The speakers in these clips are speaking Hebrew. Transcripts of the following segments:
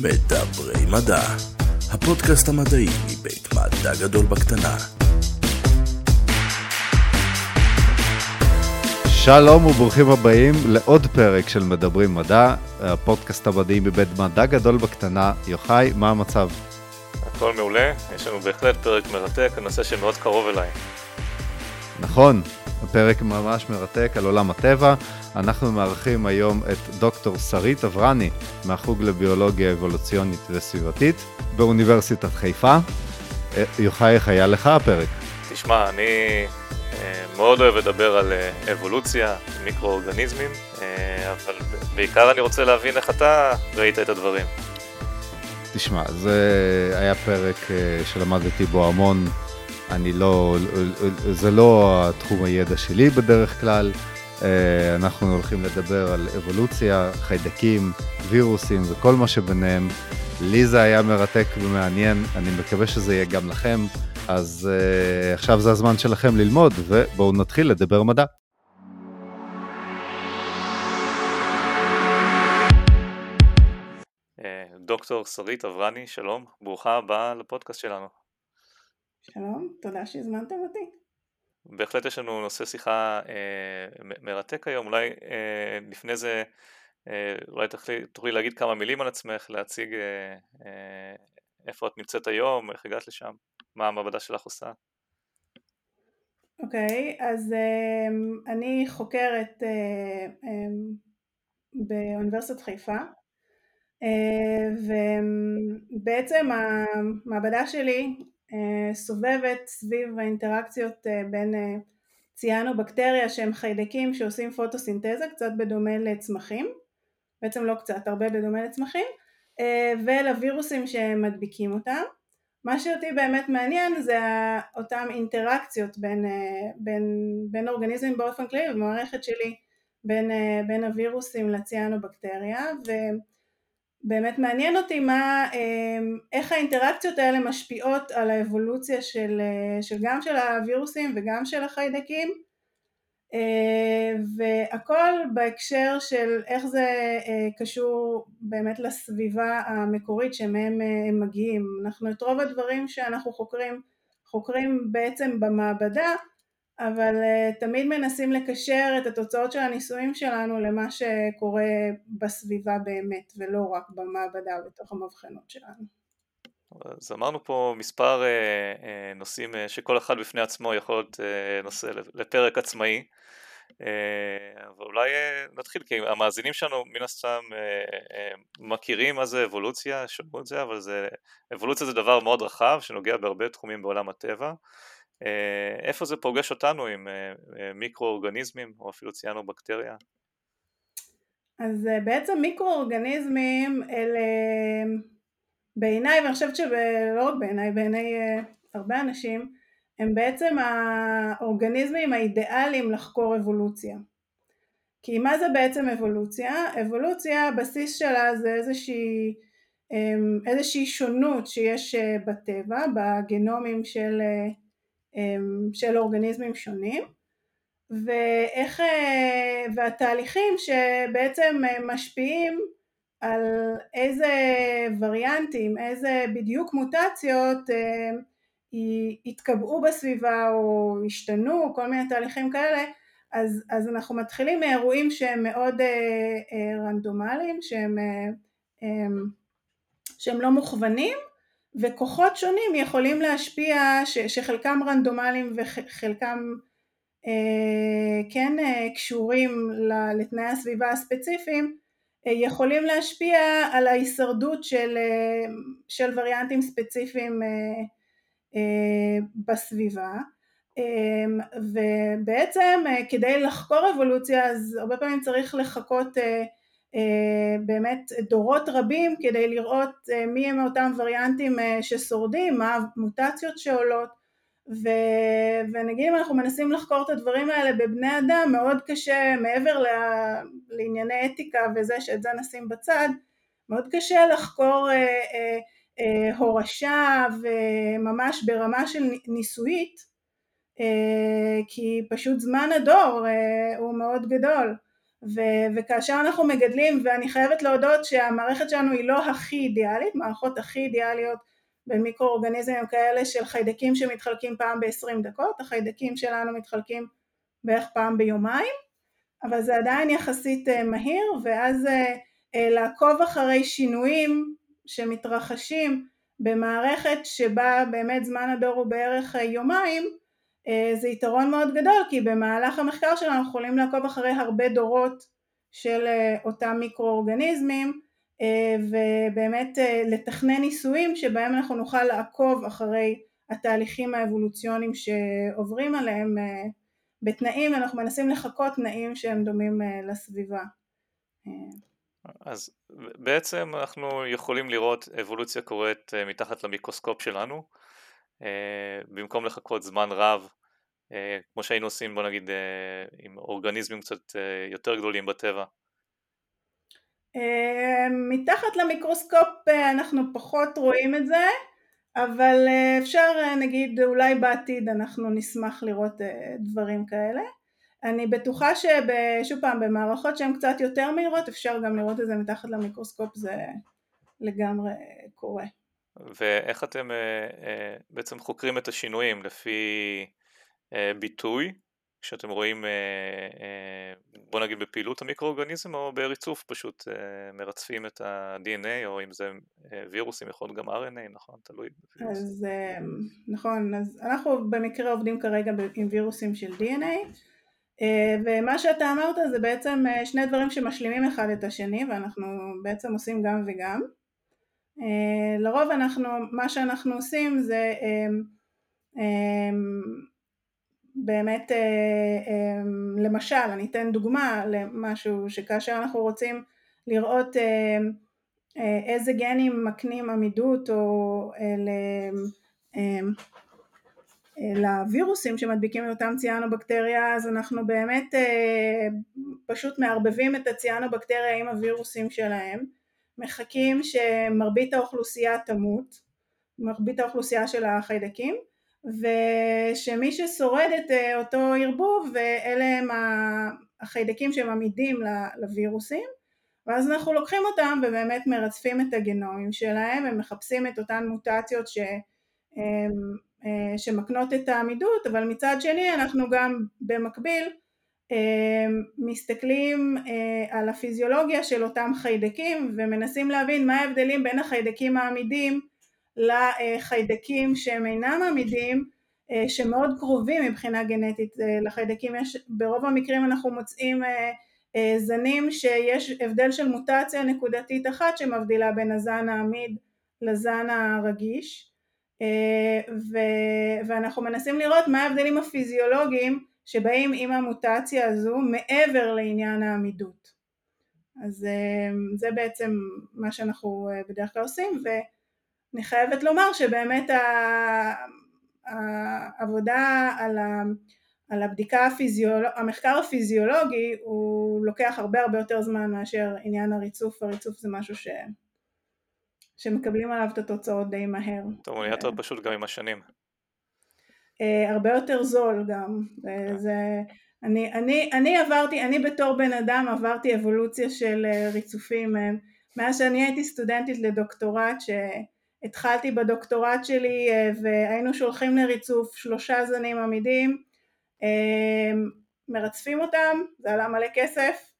מדברי מדע, הפודקאסט המדעי מבית מדע גדול בקטנה. שלום וברוכים הבאים לעוד פרק של מדברים מדע, הפודקאסט המדעי מבית מדע גדול בקטנה. יוחאי, מה המצב? הכל מעולה, יש לנו בהחלט פרק מרתק, הנושא שמאוד קרוב אליי. נכון, הפרק ממש מרתק על עולם הטבע. אנחנו מארחים היום את דוקטור שרית אברני מהחוג לביולוגיה אבולוציונית וסביבתית באוניברסיטת חיפה. אה, יוחאי, איך היה לך הפרק? תשמע, אני אה, מאוד אוהב לדבר על אה, אבולוציה, מיקרואורגניזמים, אבל בעיקר אני רוצה להבין איך אתה ראית את הדברים. תשמע, זה היה פרק שלמדתי בו המון. אני לא, זה לא התחום הידע שלי בדרך כלל. אה, אנחנו הולכים לדבר על אבולוציה, חיידקים, וירוסים וכל מה שביניהם. לי זה היה מרתק ומעניין, אני מקווה שזה יהיה גם לכם. אז uh, עכשיו זה הזמן שלכם ללמוד, ובואו נתחיל לדבר מדע. אה, דוקטור שרית אברני, שלום, ברוכה הבאה לפודקאסט שלנו. שלום, תודה שהזמנתם אותי. בהחלט יש לנו נושא שיחה אה, מרתק היום, אולי אה, לפני זה אה, אולי תוכלי, תוכלי להגיד כמה מילים על עצמך, להציג אה, אה, איפה את נמצאת היום, איך הגעת לשם, מה המעבדה שלך עושה. אוקיי, okay, אז אה, אני חוקרת אה, אה, באוניברסיטת חיפה אה, ובעצם המעבדה שלי סובבת סביב האינטראקציות אה, בין אה, ציאנו-בקטריה שהם חיידקים שעושים פוטוסינתזה קצת בדומה לצמחים, בעצם לא קצת, הרבה בדומה לצמחים, ולווירוסים שמדביקים אותם. מה שאותי באמת מעניין זה אותם אינטראקציות בין, בין, בין אורגניזמים באופן כללי ובמערכת שלי בין, בין הווירוסים לציאנו-בקטריה באמת מעניין אותי מה, אמ, איך האינטראקציות האלה משפיעות על האבולוציה של, אה, של גם של הווירוסים וגם של החיידקים אה, והכל בהקשר של איך זה אה, קשור באמת לסביבה המקורית שמהם הם מגיעים. אנחנו את רוב הדברים שאנחנו חוקרים חוקרים בעצם במעבדה אבל uh, תמיד מנסים לקשר את התוצאות של הניסויים שלנו למה שקורה בסביבה באמת ולא רק במעבדה בתוך המבחנות שלנו. אז אמרנו פה מספר uh, uh, נושאים uh, שכל אחד בפני עצמו יכול להיות uh, נושא לפרק עצמאי uh, אבל אולי uh, נתחיל כי המאזינים שלנו מן הסתם uh, uh, מכירים מה זה אבולוציה, שמעו את זה אבל זה, אבולוציה זה דבר מאוד רחב שנוגע בהרבה תחומים בעולם הטבע אה, איפה זה פוגש אותנו עם אה, אה, מיקרואורגניזמים או אפילו ציינו בקטריה? אז בעצם מיקרואורגניזמים אלה בעיניי ואני חושבת שלא רק בעיניי, בעיני הרבה אנשים הם בעצם האורגניזמים האידיאליים לחקור אבולוציה כי מה זה בעצם אבולוציה? אבולוציה הבסיס שלה זה איזושהי, איזושהי שונות שיש בטבע בגנומים של אמ, של אורגניזמים שונים ואיך, אה, והתהליכים שבעצם אה, משפיעים על איזה וריאנטים, איזה בדיוק מוטציות אה, יתקבעו בסביבה או ישתנו, כל מיני תהליכים כאלה, אז, אז אנחנו מתחילים מאירועים שהם מאוד רנדומליים, שהם, שהם לא מוכוונים, וכוחות שונים יכולים להשפיע, ש, שחלקם רנדומליים וחלקם אה, כן אה, קשורים לתנאי הסביבה הספציפיים, אה, יכולים להשפיע על ההישרדות של, אה, של וריאנטים ספציפיים אה, אה, בסביבה. אה, ובעצם אה, כדי לחקור אבולוציה אז הרבה פעמים צריך לחכות אה, באמת דורות רבים כדי לראות אה, מי הם אותם וריאנטים אה, ששורדים, מה המוטציות שעולות. ו... ונגיד אם אנחנו מנסים לחקור את הדברים האלה בבני אדם מאוד קשה מעבר ל... לענייני אתיקה וזה שאת זה נשים בצד מאוד קשה לחקור אה, אה, אה, הורשה וממש ברמה של ניסויית אה, כי פשוט זמן הדור אה, הוא מאוד גדול ו- וכאשר אנחנו מגדלים, ואני חייבת להודות שהמערכת שלנו היא לא הכי אידיאלית, מערכות הכי אידיאליות במיקרואורגניזמים כאלה של חיידקים שמתחלקים פעם ב-20 דקות, החיידקים שלנו מתחלקים בערך פעם ביומיים, אבל זה עדיין יחסית אה, מהיר, ואז אה, אה, לעקוב אחרי שינויים שמתרחשים במערכת שבה באמת זמן הדור הוא בערך יומיים, זה יתרון מאוד גדול כי במהלך המחקר שלנו אנחנו יכולים לעקוב אחרי הרבה דורות של אותם מיקרואורגניזמים ובאמת לתכנן ניסויים שבהם אנחנו נוכל לעקוב אחרי התהליכים האבולוציוניים שעוברים עליהם בתנאים, אנחנו מנסים לחקות תנאים שהם דומים לסביבה. אז בעצם אנחנו יכולים לראות אבולוציה קורית מתחת למיקרוסקופ שלנו, במקום לחכות זמן רב, כמו שהיינו עושים בוא נגיד עם אורגניזמים קצת יותר גדולים בטבע. מתחת למיקרוסקופ אנחנו פחות רואים את זה, אבל אה, אפשר אה, נגיד אולי בעתיד אנחנו נשמח לראות אה, דברים כאלה. אני בטוחה ששוב פעם במערכות שהן קצת יותר מהירות אפשר גם לראות את זה מתחת למיקרוסקופ זה לגמרי קורה. ואיך אתם בעצם חוקרים את השינויים לפי ביטוי כשאתם רואים, אה, אה, בוא נגיד בפעילות המיקרואורגניזם או בריצוף פשוט אה, מרצפים את ה-DNA או אם זה וירוסים יכול להיות גם RNA, נכון? תלוי בווירוס. אז נכון, אז אנחנו במקרה עובדים כרגע עם וירוסים של DNA ומה שאתה אמרת זה בעצם שני דברים שמשלימים אחד את השני ואנחנו בעצם עושים גם וגם. לרוב אנחנו, מה שאנחנו עושים זה באמת אה, אה, למשל אני אתן דוגמה למשהו שכאשר אנחנו רוצים לראות אה, איזה גנים מקנים עמידות או לווירוסים שמדביקים את אותם ציאנובקטריה אז אנחנו באמת פשוט מערבבים את הציאנובקטריה עם הווירוסים שלהם מחכים שמרבית האוכלוסייה תמות מרבית האוכלוסייה של החיידקים ושמי ששורד את אה, אותו ערבוב ואלה הם החיידקים שהם עמידים לווירוסים ואז אנחנו לוקחים אותם ובאמת מרצפים את הגנומים שלהם ומחפשים את אותן מוטציות ש, אה, שמקנות את העמידות אבל מצד שני אנחנו גם במקביל אה, מסתכלים על הפיזיולוגיה של אותם חיידקים ומנסים להבין מה ההבדלים בין החיידקים העמידים לחיידקים שהם אינם עמידים אה, שמאוד קרובים מבחינה גנטית אה, לחיידקים. יש ברוב המקרים אנחנו מוצאים אה, זנים שיש הבדל של מוטציה נקודתית אחת שמבדילה בין הזן העמיד לזן הרגיש ואנחנו מנסים לראות מה ההבדלים הפיזיולוגיים שבאים עם המוטציה הזו מעבר לעניין העמידות אז זה בעצם מה שאנחנו בדרך כלל עושים אני חייבת לומר שבאמת העבודה על, ה, על הבדיקה הפיזיולוגית, המחקר הפיזיולוגי הוא לוקח הרבה הרבה יותר זמן מאשר עניין הריצוף, הריצוף זה משהו ש, שמקבלים עליו את התוצאות די מהר. טוב, הוא נהיה יותר פשוט גם עם השנים. Uh, הרבה יותר זול גם, okay. כן. זה, אני, אני, אני עברתי, אני בתור בן אדם עברתי אבולוציה של uh, ריצופים, מאז שאני הייתי סטודנטית לדוקטורט ש... התחלתי בדוקטורט שלי אה, והיינו שולחים לריצוף שלושה זנים עמידים, אה, מרצפים אותם, זה עלה מלא כסף,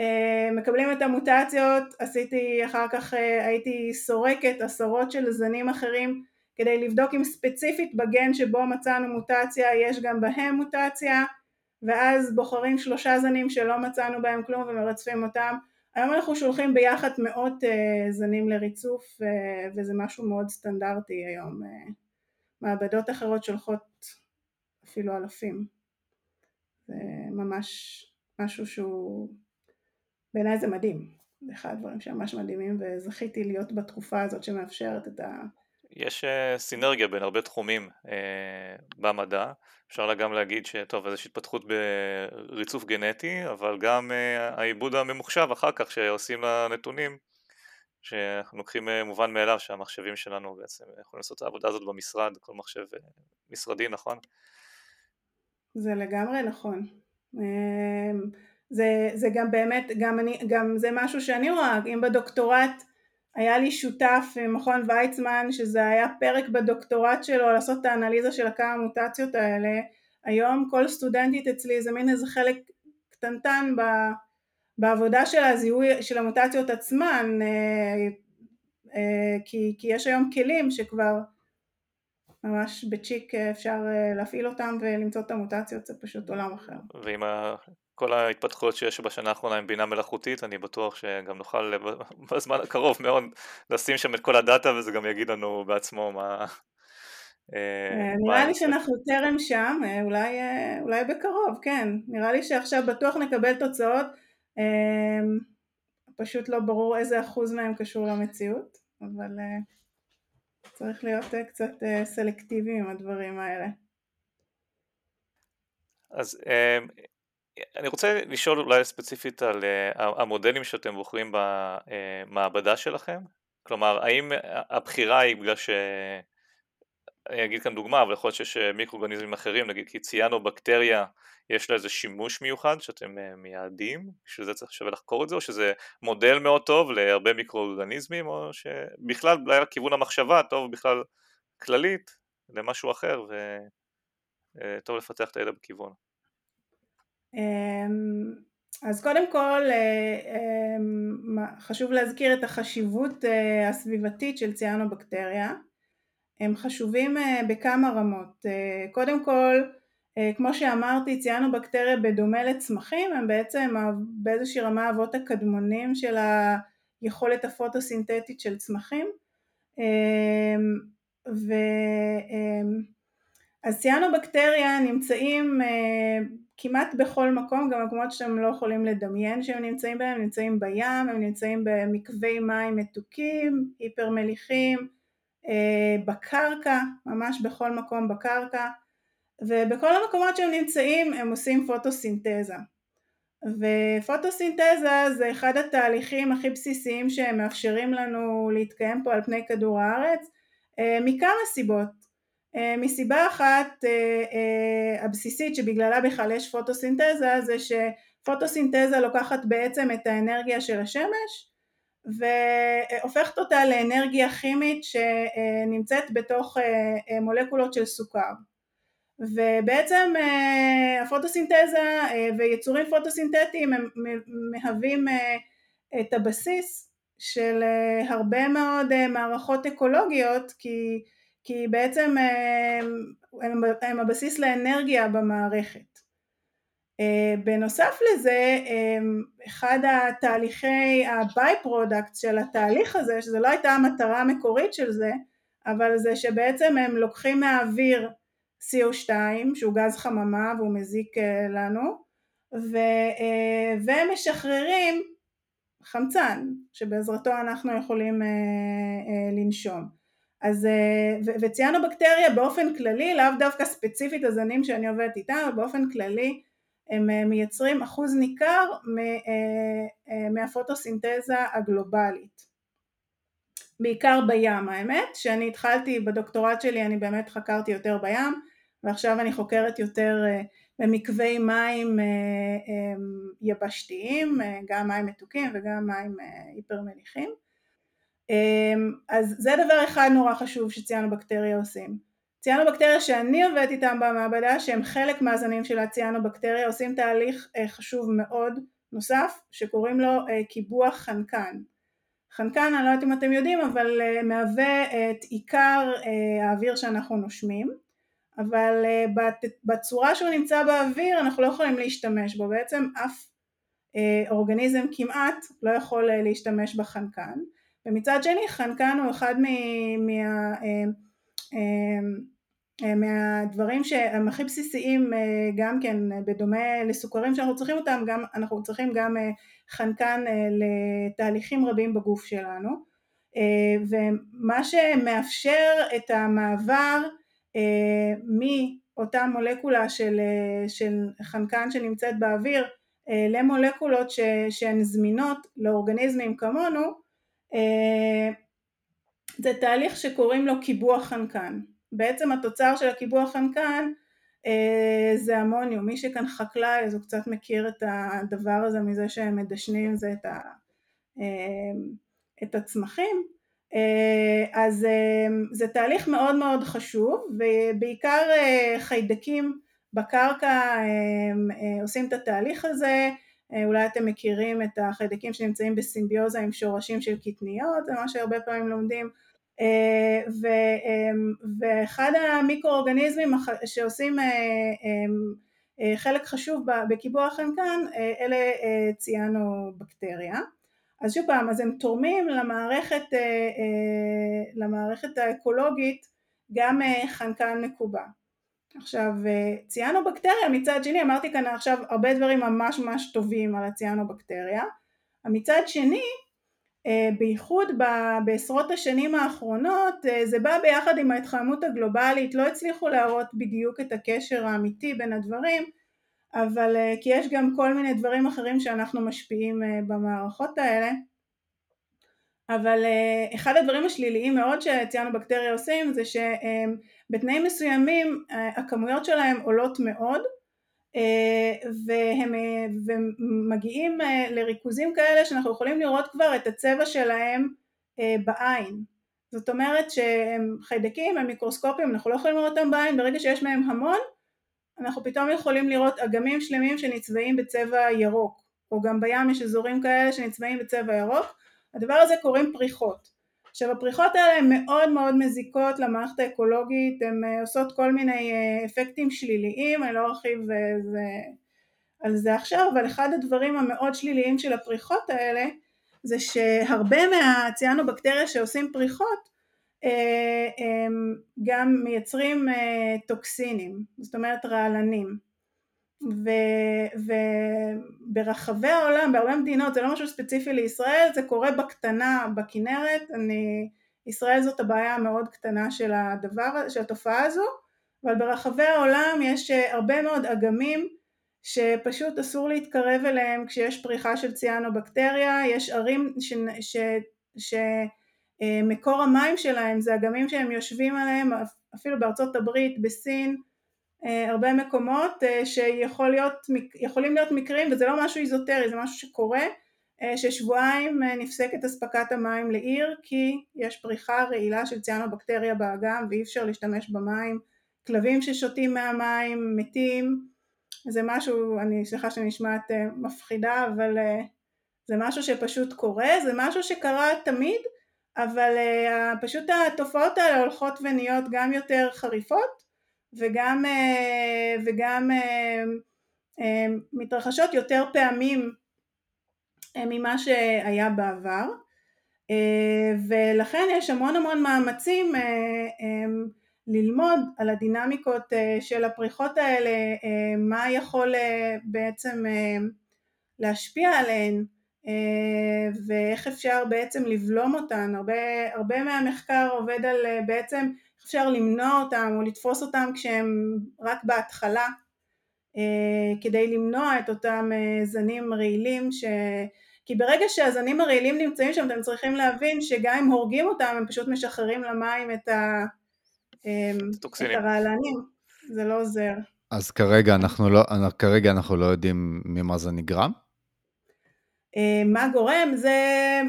אה, מקבלים את המוטציות, עשיתי אחר כך הייתי סורקת עשרות של זנים אחרים כדי לבדוק אם ספציפית בגן שבו מצאנו מוטציה יש גם בהם מוטציה ואז בוחרים שלושה זנים שלא מצאנו בהם כלום ומרצפים אותם היום אנחנו שולחים ביחד מאות uh, זנים לריצוף uh, וזה משהו מאוד סטנדרטי היום. Uh, מעבדות אחרות שולחות אפילו אלפים. זה ממש משהו שהוא, בעיניי זה מדהים. זה אחד הדברים שממש מדהימים וזכיתי להיות בתקופה הזאת שמאפשרת את ה... יש uh, סינרגיה בין הרבה תחומים uh, במדע, אפשר גם להגיד שטוב, אז יש התפתחות בריצוף גנטי, אבל גם uh, העיבוד הממוחשב אחר כך שעושים לנתונים, שאנחנו לוקחים מובן מאליו שהמחשבים שלנו בעצם יכולים לעשות את העבודה הזאת במשרד, כל מחשב משרדי, נכון? זה לגמרי נכון. זה, זה גם באמת, גם, אני, גם זה משהו שאני רואה, אם בדוקטורט היה לי שותף ממכון ויצמן שזה היה פרק בדוקטורט שלו לעשות את האנליזה של הכמה המוטציות האלה, היום כל סטודנטית אצלי זה מין איזה חלק קטנטן ב, בעבודה של הזיהוי של המוטציות עצמן, אה, אה, כי, כי יש היום כלים שכבר ממש בצ'יק אפשר אה, להפעיל אותם ולמצוא את המוטציות, זה פשוט עולם אחר. ועם כל ההתפתחויות שיש בשנה האחרונה עם בינה מלאכותית, אני בטוח שגם נוכל בזמן הקרוב מאוד לשים שם את כל הדאטה וזה גם יגיד לנו בעצמו מה... אה, נראה לי שאנחנו טרם שם, אולי, אולי בקרוב, כן. נראה לי שעכשיו בטוח נקבל תוצאות, פשוט לא ברור איזה אחוז מהם קשור למציאות, אבל צריך להיות אה, קצת אה, סלקטיבי עם הדברים האלה. אז אה, אני רוצה לשאול אולי ספציפית על המודלים שאתם בוחרים במעבדה שלכם, כלומר האם הבחירה היא בגלל ש... אני אגיד כאן דוגמה, אבל יכול להיות שיש מיקרואורגניזמים אחרים, נגיד כי ציינו בקטריה יש לה איזה שימוש מיוחד שאתם אה, מייעדים, בשביל זה צריך שווה לחקור את זה, או שזה מודל מאוד טוב להרבה מיקרואורגניזמים, או שבכלל אולי לכיוון המחשבה טוב בכלל כללית למשהו אחר, וטוב אה, לפתח את הידע בכיוון. אמ, אז קודם כל אה, אמ, חשוב להזכיר את החשיבות הסביבתית של ציאנובקטריה, הם חשובים בכמה רמות, קודם כל אה, כמו שאמרתי ציינו בקטריה בדומה לצמחים הם בעצם באיזושהי רמה אבות הקדמונים של היכולת הפוטוסינתטית של צמחים. אמ, ו... אז ציאנובקטריה נמצאים אה, כמעט בכל מקום, גם מקומות שאתם לא יכולים לדמיין שהם נמצאים בהם, הם נמצאים בים, הם נמצאים במקווי מים מתוקים, היפר מליחים, אה, בקרקע, ממש בכל מקום בקרקע, ובכל המקומות שהם נמצאים הם עושים פוטוסינתזה. ופוטוסינתזה זה אחד התהליכים הכי בסיסיים שהם מאפשרים לנו להתקיים פה על פני כדור הארץ אה, מכמה סיבות מסיבה אחת אה, הבסיסית שבגללה בכלל יש פוטוסינתזה זה שפוטוסינתזה לוקחת בעצם את האנרגיה של השמש והופכת אותה לאנרגיה כימית שנמצאת בתוך מולקולות של סוכר. ובעצם אה, הפוטוסינתזה אה, ויצורים פוטוסינתטיים הם מהווים אה, את הבסיס של הרבה מאוד מערכות אקולוגיות כי, כי בעצם הם, הם הבסיס לאנרגיה במערכת. בנוסף לזה אחד התהליכי ה by-product של התהליך הזה שזה לא הייתה המטרה המקורית של זה אבל זה שבעצם הם לוקחים מהאוויר CO2 שהוא גז חממה והוא מזיק אה, לנו ו, אה, והם משחררים חמצן שבעזרתו אנחנו יכולים אה, לנשום אז וציינו בקטריה באופן כללי לאו דווקא ספציפית הזנים שאני עובדת איתם אבל באופן כללי הם מייצרים אחוז ניכר מהפוטוסינתזה הגלובלית בעיקר בים האמת שאני התחלתי בדוקטורט שלי אני באמת חקרתי יותר בים ועכשיו אני חוקרת יותר אה, במקווי מים אה, אה, יבשתיים, גם מים מתוקים וגם מים היפר מניחים. אז זה דבר אחד נורא חשוב שציאנו בקטריה עושים. ציאנו בקטריה שאני עובדת איתם במעבדה שהם חלק מהזנים של הציאנו בקטריה עושים תהליך חשוב מאוד נוסף שקוראים לו קיבוח חנקן. חנקן אני לא יודעת אם אתם יודעים אבל מהווה את עיקר האוויר שאנחנו נושמים אבל אה, בצורה שהוא נמצא באוויר אנחנו לא יכולים להשתמש בו, בעצם אף אה, אורגניזם כמעט לא יכול אה, להשתמש בחנקן, ומצד שני חנקן הוא אחד מה, מהדברים שהם הכי בסיסיים גם כן בדומה לסוכרים שאנחנו צריכים אותם, גם, אנחנו צריכים גם חנקן לתהליכים רבים בגוף שלנו. ומה שמאפשר את המעבר אה, מאותה מולקולה של, אה, של חנקן שנמצאת באוויר אה, למולקולות ש, שהן זמינות לאורגניזמים כמונו זה תהליך שקוראים לו קיבוע חנקן. בעצם התוצר של הקיבוע חנקן זה אמוניום, מי שכאן חקלאי אז הוא קצת מכיר את הדבר הזה מזה שהם מדשנים זה את, ה, את הצמחים. אז זה תהליך מאוד מאוד חשוב ובעיקר חיידקים בקרקע עושים את התהליך הזה אולי אתם מכירים את החיידקים שנמצאים בסימביוזה עם שורשים של קטניות, זה מה שהרבה פעמים לומדים, אה, ואחד המיקרואורגניזמים שעושים אה, אה, חלק חשוב בקיבוע החנקן אלה ציאנו בקטריה. אז שוב פעם, אז הם תורמים למערכת, למערכת האקולוגית גם חנקן מקובע. עכשיו ציאנובקטריה מצד שני אמרתי כאן עכשיו הרבה דברים ממש ממש טובים על הציאנובקטריה. מצד שני אה, בייחוד בעשרות השנים האחרונות אה, זה בא ביחד עם ההתחממות הגלובלית. לא הצליחו להראות בדיוק את הקשר האמיתי בין הדברים אבל אה, כי יש גם כל מיני דברים אחרים שאנחנו משפיעים במערכות האלה. אבל אחד הדברים השליליים מאוד שציאנובקטריה עושים זה שהם בתנאים מסוימים אה, הכמויות שלהם עולות מאוד אה, והם אה, ומגיעים לריכוזים כאלה שאנחנו יכולים לראות כבר את הצבע שלהם בעין. זאת אומרת שהם חיידקים, הם מיקרוסקופים, אנחנו לא יכולים לראות אותם בעין, ברגע שיש מהם המון אנחנו פתאום יכולים לראות אגמים שלמים שנצבעים בצבע ירוק. או גם בים יש אזורים כאלה שנצבעים בצבע ירוק. הדבר הזה קוראים פריחות עכשיו הפריחות האלה הן מאוד מאוד מזיקות למערכת האקולוגית, הן אה, עושות כל מיני אה, אפקטים שליליים, אני לא ארחיב אה, על זה עכשיו, אבל אחד הדברים המאוד שליליים של הפריחות האלה זה שהרבה מהציאנובקטריה שעושים פריחות גם מייצרים טוקסינים, זאת אומרת רעלנים וברחבי העולם, בהרבה מדינות, זה לא משהו ספציפי לישראל, זה קורה בקטנה בכנרת, אני, ישראל זאת הבעיה המאוד קטנה של הדבר, של התופעה הזו, אבל ברחבי העולם יש אה, הרבה מאוד אגמים שפשוט אסור להתקרב אליהם כשיש פריחה של ציאנובקטריה, יש ערים שמקור המים שלהם זה אגמים שהם יושבים עליהם, אפילו בארצות הברית, בסין, אה, הרבה מקומות אה, שיכולים להיות מקרים וזה לא משהו איזוטרי זה משהו שקורה אה, ששבועיים נפסקת אספקת המים לעיר כי יש פריחה רעילה של ציאנובקטריה באגם ואי אפשר להשתמש במים. כלבים ששותים מהמים מתים. זה משהו, אני סליחה שאני נשמעת מפחידה אבל זה משהו שפשוט קורה, זה משהו שקרה תמיד אבל פשוט התופעות האלה הולכות ונהיות גם יותר חריפות וגם, אה, וגם אה, אה, מתרחשות יותר פעמים ממה שהיה בעבר. ולכן יש המון המון מאמצים ללמוד על הדינמיקות של הפריחות האלה, מה יכול בעצם להשפיע עליהן ואיך אפשר בעצם לבלום אותן, הרבה, הרבה מהמחקר עובד על בעצם אפשר למנוע אותם או לתפוס אותם כשהם רק בהתחלה אה, כדי למנוע את אותם אה, זנים רעילים ש... כי ברגע שהזנים הרעילים נמצאים שם אתם צריכים להבין שגם אם הורגים אותם הם פשוט משחררים למים את, ה... אה, את הרעלנים, זה לא עוזר. אז כרגע אנחנו לא, כרגע אנחנו לא יודעים ממה זה נגרם? אה, מה גורם? זה,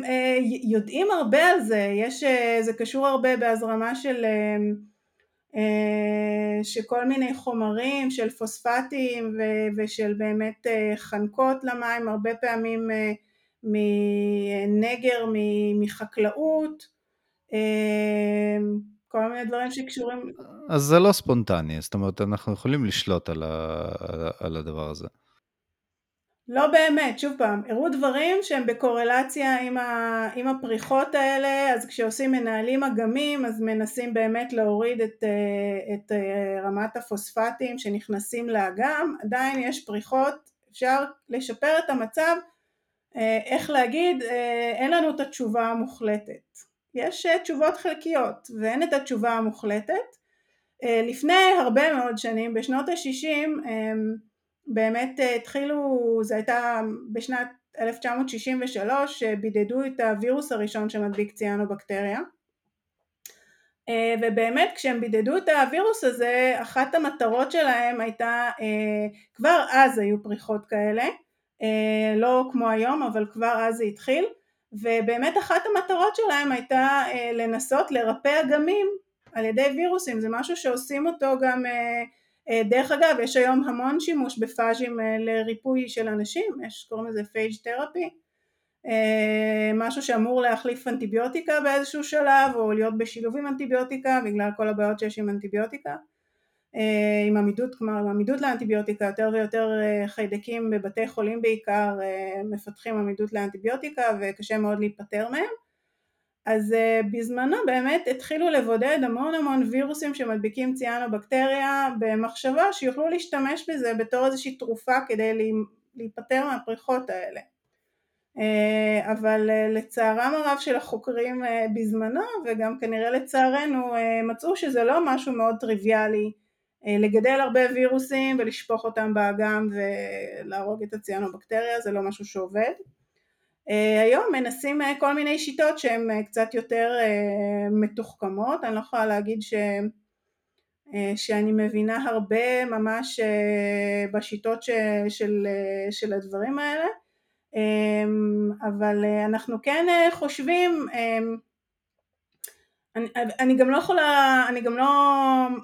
אה, יודעים הרבה על זה, יש, אה, זה קשור הרבה בהזרמה של, שכל מיני חומרים, של פוספטים ושל באמת חנקות למים, הרבה פעמים מנגר, מחקלאות, כל מיני דברים שקשורים... אז זה לא ספונטני, זאת אומרת אנחנו יכולים לשלוט על, ה, על הדבר הזה. לא באמת, שוב פעם, הראו דברים שהם בקורלציה עם, ה, עם הפריחות האלה, אז כשעושים מנהלים אגמים אז מנסים באמת להוריד את, אה, את אה, רמת הפוספטים שנכנסים לאגם, עדיין יש פריחות, אפשר לשפר את המצב, אה, איך להגיד, אין לנו את התשובה המוחלטת, יש תשובות חלקיות ואין את התשובה המוחלטת, לפני הרבה מאוד שנים, בשנות ה-60, באמת אה, התחילו, זה הייתה בשנת 1963 שבידדו את הווירוס הראשון שמדביק ציאנובקטריה. ובאמת כשהם בידדו את הווירוס הזה אחת המטרות שלהם הייתה כבר אז היו פריחות כאלה. לא כמו היום אבל כבר אז זה התחיל. ובאמת אחת המטרות שלהם הייתה לנסות לרפא אגמים על ידי וירוסים. זה משהו שעושים אותו גם דרך אגב יש היום המון שימוש בפאז'ים לריפוי של אנשים יש קוראים לזה פייג' תרפי אה, משהו שאמור להחליף אנטיביוטיקה באיזשהו שלב או להיות בשילוב עם אנטיביוטיקה בגלל כל הבעיות שיש עם אנטיביוטיקה. אה, עם עמידות, כלומר עם עמידות לאנטיביוטיקה יותר ויותר אה, חיידקים בבתי חולים בעיקר מפתחים עמידות לאנטיביוטיקה וקשה מאוד להיפטר מהם אז בזמנו באמת התחילו לבודד המון המון וירוסים שמדביקים ציאנובקטריה במחשבה שיוכלו להשתמש בזה בתור איזושהי תרופה כדי להיפטר מהפריחות האלה. אה, אבל אה, לצערם הרב של החוקרים אה, בזמנו וגם כנראה לצערנו מצאו שזה לא משהו מאוד טריוויאלי לגדל הרבה וירוסים ולשפוך אותם באגם ולהרוג את הציאנובקטריה זה לא משהו שעובד היום מנסים כל מיני שיטות שהן קצת יותר מתוחכמות. אני לא יכולה להגיד ש... שאני מבינה הרבה ממש בשיטות של, של הדברים האלה. אמ, אבל אה, אנחנו כן אה, חושבים, אמ, אני, אני גם לא יכולה, אני גם לא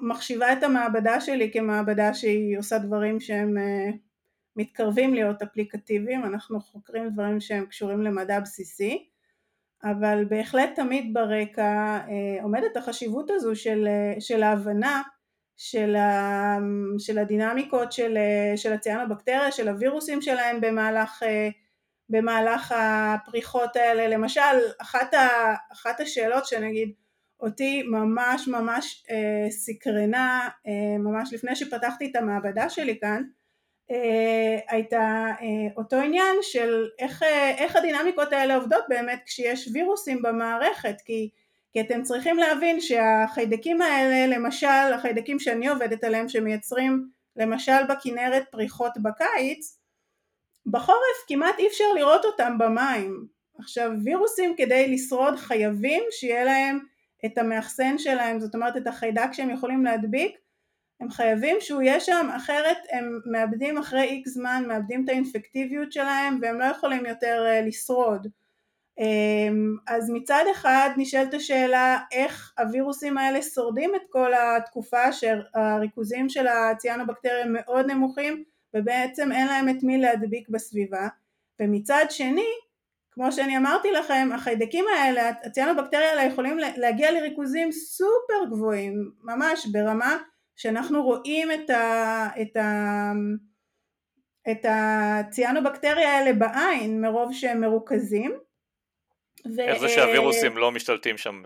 מחשיבה את המעבדה שלי כמעבדה שהיא עושה דברים שהם אה, מתקרבים להיות אפליקטיביים, אנחנו חוקרים דברים שהם קשורים למדע בסיסי, אבל בהחלט תמיד ברקע עומדת החשיבות הזו של, של ההבנה של, ה, של הדינמיקות של, של הציאנובקטריה, של הווירוסים שלהם במהלך במהלך הפריחות האלה, למשל אחת, ה, אחת השאלות שנגיד אותי ממש ממש אה, סקרנה אה, ממש לפני שפתחתי את המעבדה שלי כאן אה, הייתה אה, אותו עניין של איך, אה, איך הדינמיקות האלה עובדות באמת כשיש וירוסים במערכת כי, כי אתם צריכים להבין שהחיידקים האלה למשל החיידקים שאני עובדת עליהם שמייצרים למשל בכנרת פריחות בקיץ בחורף כמעט אי אפשר לראות אותם במים. עכשיו וירוסים כדי לשרוד חייבים שיהיה להם את המאחסן שלהם, זאת אומרת את החיידק שהם יכולים להדביק, הם חייבים שהוא יהיה שם אחרת הם מאבדים אחרי איקס זמן, מאבדים את האינפקטיביות שלהם והם לא יכולים יותר uh, לשרוד. Um, אז מצד אחד נשאלת השאלה איך הווירוסים האלה שורדים את כל התקופה שהריכוזים של הציאנובקטריה מאוד נמוכים ובעצם אין להם את מי להדביק בסביבה ומצד שני כמו שאני אמרתי לכם החיידקים האלה הציאנובקטריה האלה יכולים להגיע לריכוזים סופר גבוהים ממש ברמה שאנחנו רואים את, ה, את, ה, את הציאנובקטריה האלה בעין מרוב שהם מרוכזים ו... איך זה שהווירוסים לא משתלטים שם?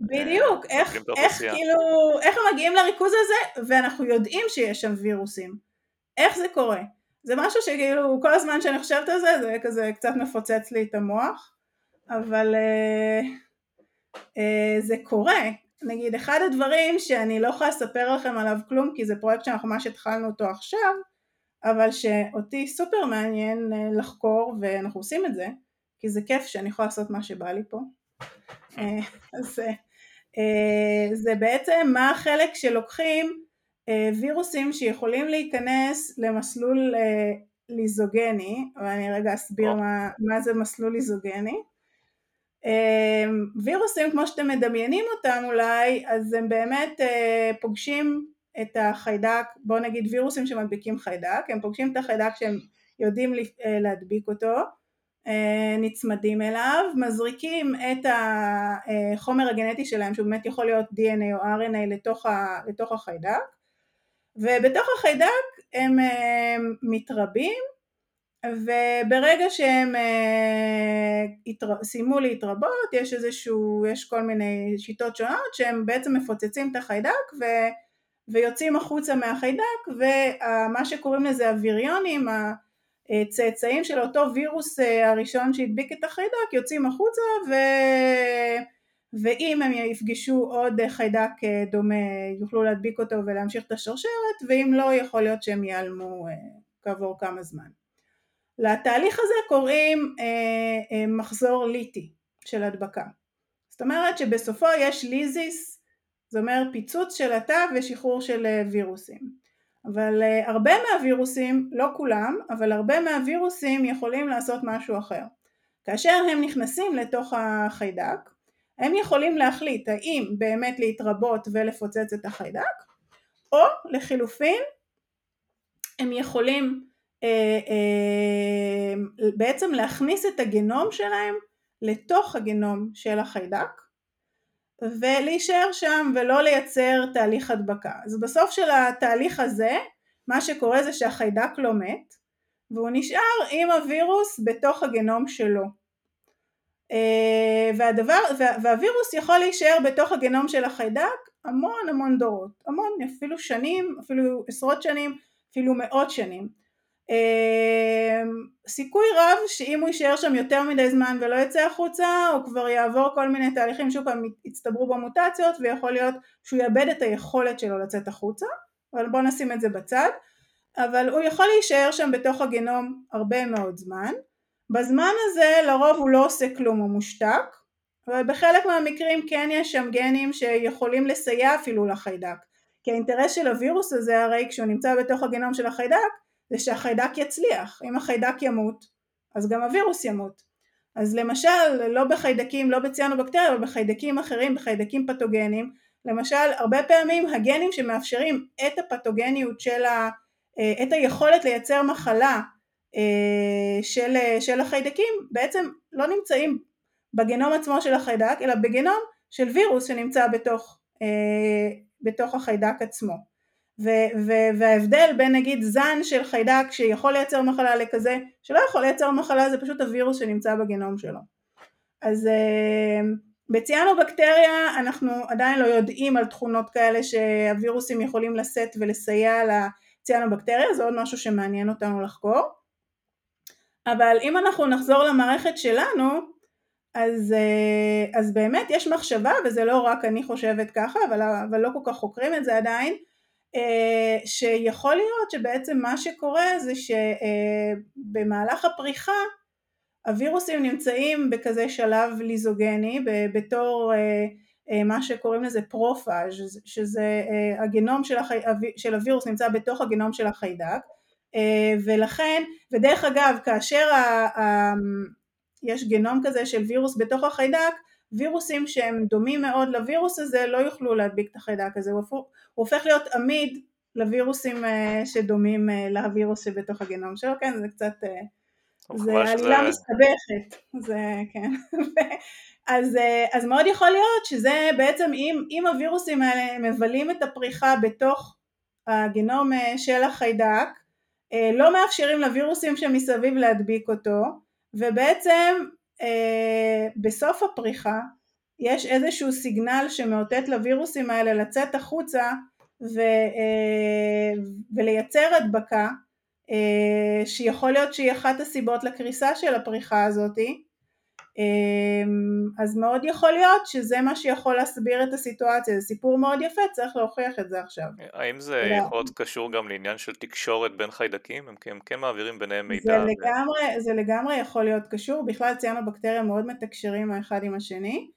בדיוק, איך, איך כאילו, איך הם מגיעים לריכוז הזה ואנחנו יודעים שיש שם וירוסים איך זה קורה? זה משהו שכאילו כל הזמן שאני חושבת על זה זה כזה קצת מפוצץ לי את המוח אבל אה, אה, זה קורה נגיד אחד הדברים שאני לא יכולה לספר לכם עליו כלום כי זה פרויקט שאנחנו ממש התחלנו אותו עכשיו אבל שאותי סופר מעניין אה, לחקור ואנחנו עושים את זה כי זה כיף שאני יכולה לעשות מה שבא לי פה אה, אז אה, זה בעצם מה החלק שלוקחים וירוסים שיכולים להיכנס למסלול ליזוגני, ואני רגע אסביר מה, מה זה מסלול ליזוגני. אה, וירוסים כמו שאתם מדמיינים אותם אולי, אז הם באמת פוגשים את החיידק, בואו נגיד וירוסים שמדביקים חיידק, הם פוגשים את החיידק שהם יודעים להדביק אותו, נצמדים אליו, מזריקים את החומר הגנטי שלהם שהוא באמת יכול להיות DNA או RNA לתוך, לתוך החיידק ובתוך החיידק הם אה, מתרבים וברגע שהם אה, סיימו להתרבות יש איזשהו, יש כל מיני שיטות שונות שהם בעצם מפוצצים את החיידק ו, ויוצאים החוצה מהחיידק ומה שקוראים לזה הוויריונים, הצאצאים של אותו וירוס אה, הראשון שהדביק את החיידק יוצאים החוצה ו... ואם הם יפגשו עוד חיידק אה, דומה יוכלו להדביק אותו ולהמשיך את השרשרת ואם לא יכול להיות שהם ייעלמו אה, כעבור כמה זמן. לתהליך הזה קוראים אה, מחזור ליטי של הדבקה. זאת אומרת שבסופו יש ליזיס זה אומר פיצוץ של התא ושחרור של וירוסים. אבל הרבה מהווירוסים, לא כולם, אבל הרבה מהווירוסים יכולים לעשות משהו אחר. כאשר הם נכנסים לתוך החיידק, הם יכולים להחליט האם באמת להתרבות ולפוצץ את החיידק, או לחילופין הם יכולים אה, אה, בעצם להכניס את הגנום שלהם לתוך הגנום של החיידק ולהישאר שם ולא לייצר תהליך הדבקה. אז בסוף של התהליך הזה מה שקורה זה שהחיידק לא מת והוא נשאר עם הווירוס בתוך הגנום שלו. אה, והדבר, והווירוס יכול להישאר בתוך הגנום של החיידק המון המון דורות, המון, אפילו שנים, אפילו עשרות שנים, אפילו מאות שנים. אה, סיכוי רב שאם הוא יישאר שם יותר מדי זמן ולא יצא החוצה הוא כבר יעבור כל מיני תהליכים שוב פעם יצטברו בו מוטציות ויכול להיות שהוא יאבד את היכולת שלו לצאת החוצה אבל בואו נשים את זה בצד. אבל הוא יכול להישאר שם בתוך הגנום הרבה מאוד זמן. בזמן הזה לרוב הוא לא עושה כלום, הוא מושתק, אבל בחלק מהמקרים כן יש שם גנים שיכולים לסייע אפילו לחיידק, כי האינטרס של הווירוס הזה הרי כשהוא נמצא בתוך הגנום של החיידק זה שהחיידק יצליח, אם החיידק ימות אז גם הווירוס ימות. אז למשל לא בחיידקים, לא בציאנובקטריה, אבל בחיידקים אחרים, בחיידקים פתוגנים, למשל הרבה פעמים הגנים שמאפשרים את הפתוגניות של ה... אה, את היכולת לייצר מחלה אה, של, של החיידקים בעצם לא נמצאים בגנום עצמו של החיידק אלא בגנום של וירוס שנמצא בתוך, אה, בתוך החיידק עצמו ו, ו, וההבדל בין נגיד זן של חיידק שיכול לייצר מחלה לכזה שלא יכול לייצר מחלה זה פשוט הווירוס שנמצא בגנום שלו. אז אה, בציאנובקטריה אנחנו עדיין לא יודעים על תכונות כאלה שהווירוסים יכולים לשאת ולסייע לציאנובקטריה זה עוד משהו שמעניין אותנו לחקור. אבל אם אנחנו נחזור למערכת שלנו, אז, אה, אז באמת יש מחשבה, וזה לא רק אני חושבת ככה, אבל, אבל לא כל כך חוקרים את זה עדיין, שיכול להיות שבעצם מה שקורה זה שבמהלך הפריחה הווירוסים נמצאים בכזה שלב ליזוגני בתור אה, מה שקוראים לזה פרופאז' שזה הגנום של, החי... של הווירוס נמצא בתוך הגנום של החיידק אה, ולכן, ודרך אגב כאשר ה, ה, יש גנום כזה של וירוס בתוך החיידק, וירוסים שהם דומים מאוד לווירוס הזה לא יוכלו להדביק את החיידק הזה, הוא, הוא הופך להיות עמיד לווירוסים אה, שדומים אה, לווירוס שבתוך הגנום שלו, כן זה קצת, זה עלילה שזה... מסתבכת, זה כן, אז, אז מאוד יכול להיות שזה בעצם אם, אם הווירוסים האלה מבלים את הפריחה בתוך הגנום של החיידק אה, לא מאפשרים לווירוסים שמסביב להדביק אותו ובעצם אה, בסוף הפריחה יש איזשהו סיגנל שמאותת לווירוסים האלה לצאת החוצה ו, אה, ולייצר הדבקה שיכול להיות שהיא אחת הסיבות לקריסה של הפריחה הזאתי אז מאוד יכול להיות שזה מה שיכול להסביר את הסיטואציה, זה סיפור מאוד יפה, צריך להוכיח את זה עכשיו. האם זה. יכול להיות קשור גם לעניין של תקשורת בין חיידקים? הם, הם כן מעבירים ביניהם מידע? זה. לגמרי, זה לגמרי יכול להיות קשור, בכלל ציינו בקטריה מאוד מתקשרים האחד עם השני,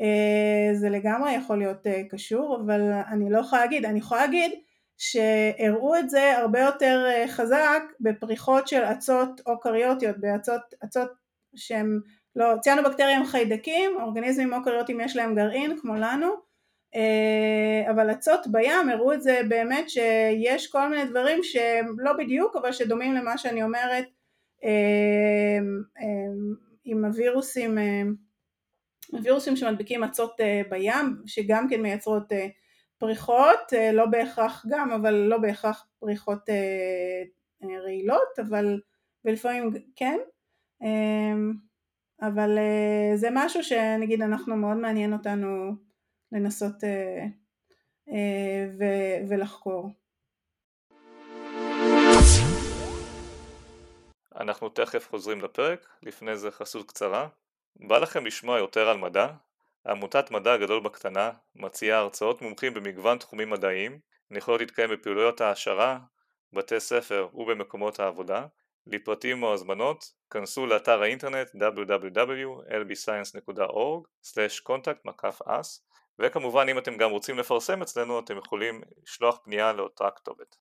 אה, זה לגמרי יכול להיות אה, קשור, אבל אני לא יכולה להגיד, אני יכולה להגיד שהראו את זה הרבה יותר אה, חזק בפריחות של אצות אוקריוטיות, באצות שהן לא, ציאנובקטריה הם חיידקים, אורגניזמים אוקריוטיים יש להם גרעין כמו לנו, אה, אבל אצות בים הראו את זה באמת שיש כל מיני דברים שהם לא בדיוק אבל שדומים למה שאני אומרת אה, אה, עם הווירוסים, הווירוסים שמדביקים אצות בים שגם כן מייצרות פריחות, לא בהכרח גם אבל לא בהכרח פריחות רעילות אבל ולפעמים כן אבל uh, זה משהו שנגיד אנחנו מאוד מעניין אותנו לנסות uh, uh, ו- ולחקור. אנחנו תכף חוזרים לפרק, לפני זה חסות קצרה. בא לכם לשמוע יותר על מדע? עמותת מדע גדול בקטנה מציעה הרצאות מומחים במגוון תחומים מדעיים, יכולות להתקיים בפעילויות העשרה, בתי ספר ובמקומות העבודה, לפרטים או הזמנות, כנסו לאתר האינטרנט www.lbscience.org/contact-us וכמובן אם אתם גם רוצים לפרסם אצלנו אתם יכולים לשלוח פנייה לאותה כתובת.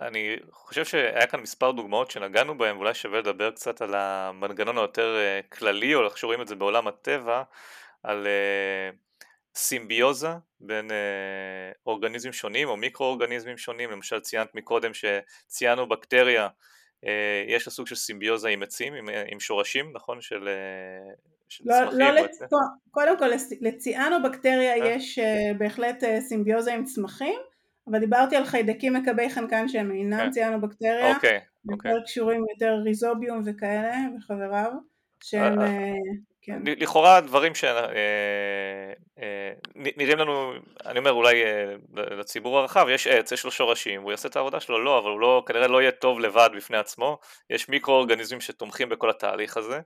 אני חושב שהיה כאן מספר דוגמאות שנגענו בהן ואולי שווה לדבר קצת על המנגנון היותר אה, כללי או איך שרואים את זה בעולם הטבע על אה, סימביוזה בין אה, אורגניזמים שונים או מיקרואורגניזמים שונים. למשל ציינת מקודם שציינו בקטריה יש לה סוג של סימביוזה עם עצים עם, עם שורשים נכון? של, של לא, צמחים לא לצ... קודם כל לציאנו בקטריה יש בהחלט סימביוזה עם צמחים אבל דיברתי על חיידקים מקבי חנקן שהם אינם כן. ציאנובקטריה, אוקיי, אוקיי. יותר קשורים יותר ריזוביום וכאלה וחבריו, שהם, אה, אה, כן. לכאורה דברים שנראים אה, לנו, אני אומר אולי לציבור הרחב, יש עץ, יש לו שורשים, הוא יעשה את העבודה שלו, לא, אבל הוא לא, כנראה לא יהיה טוב לבד בפני עצמו, יש מיקרואורגניזמים שתומכים בכל התהליך הזה,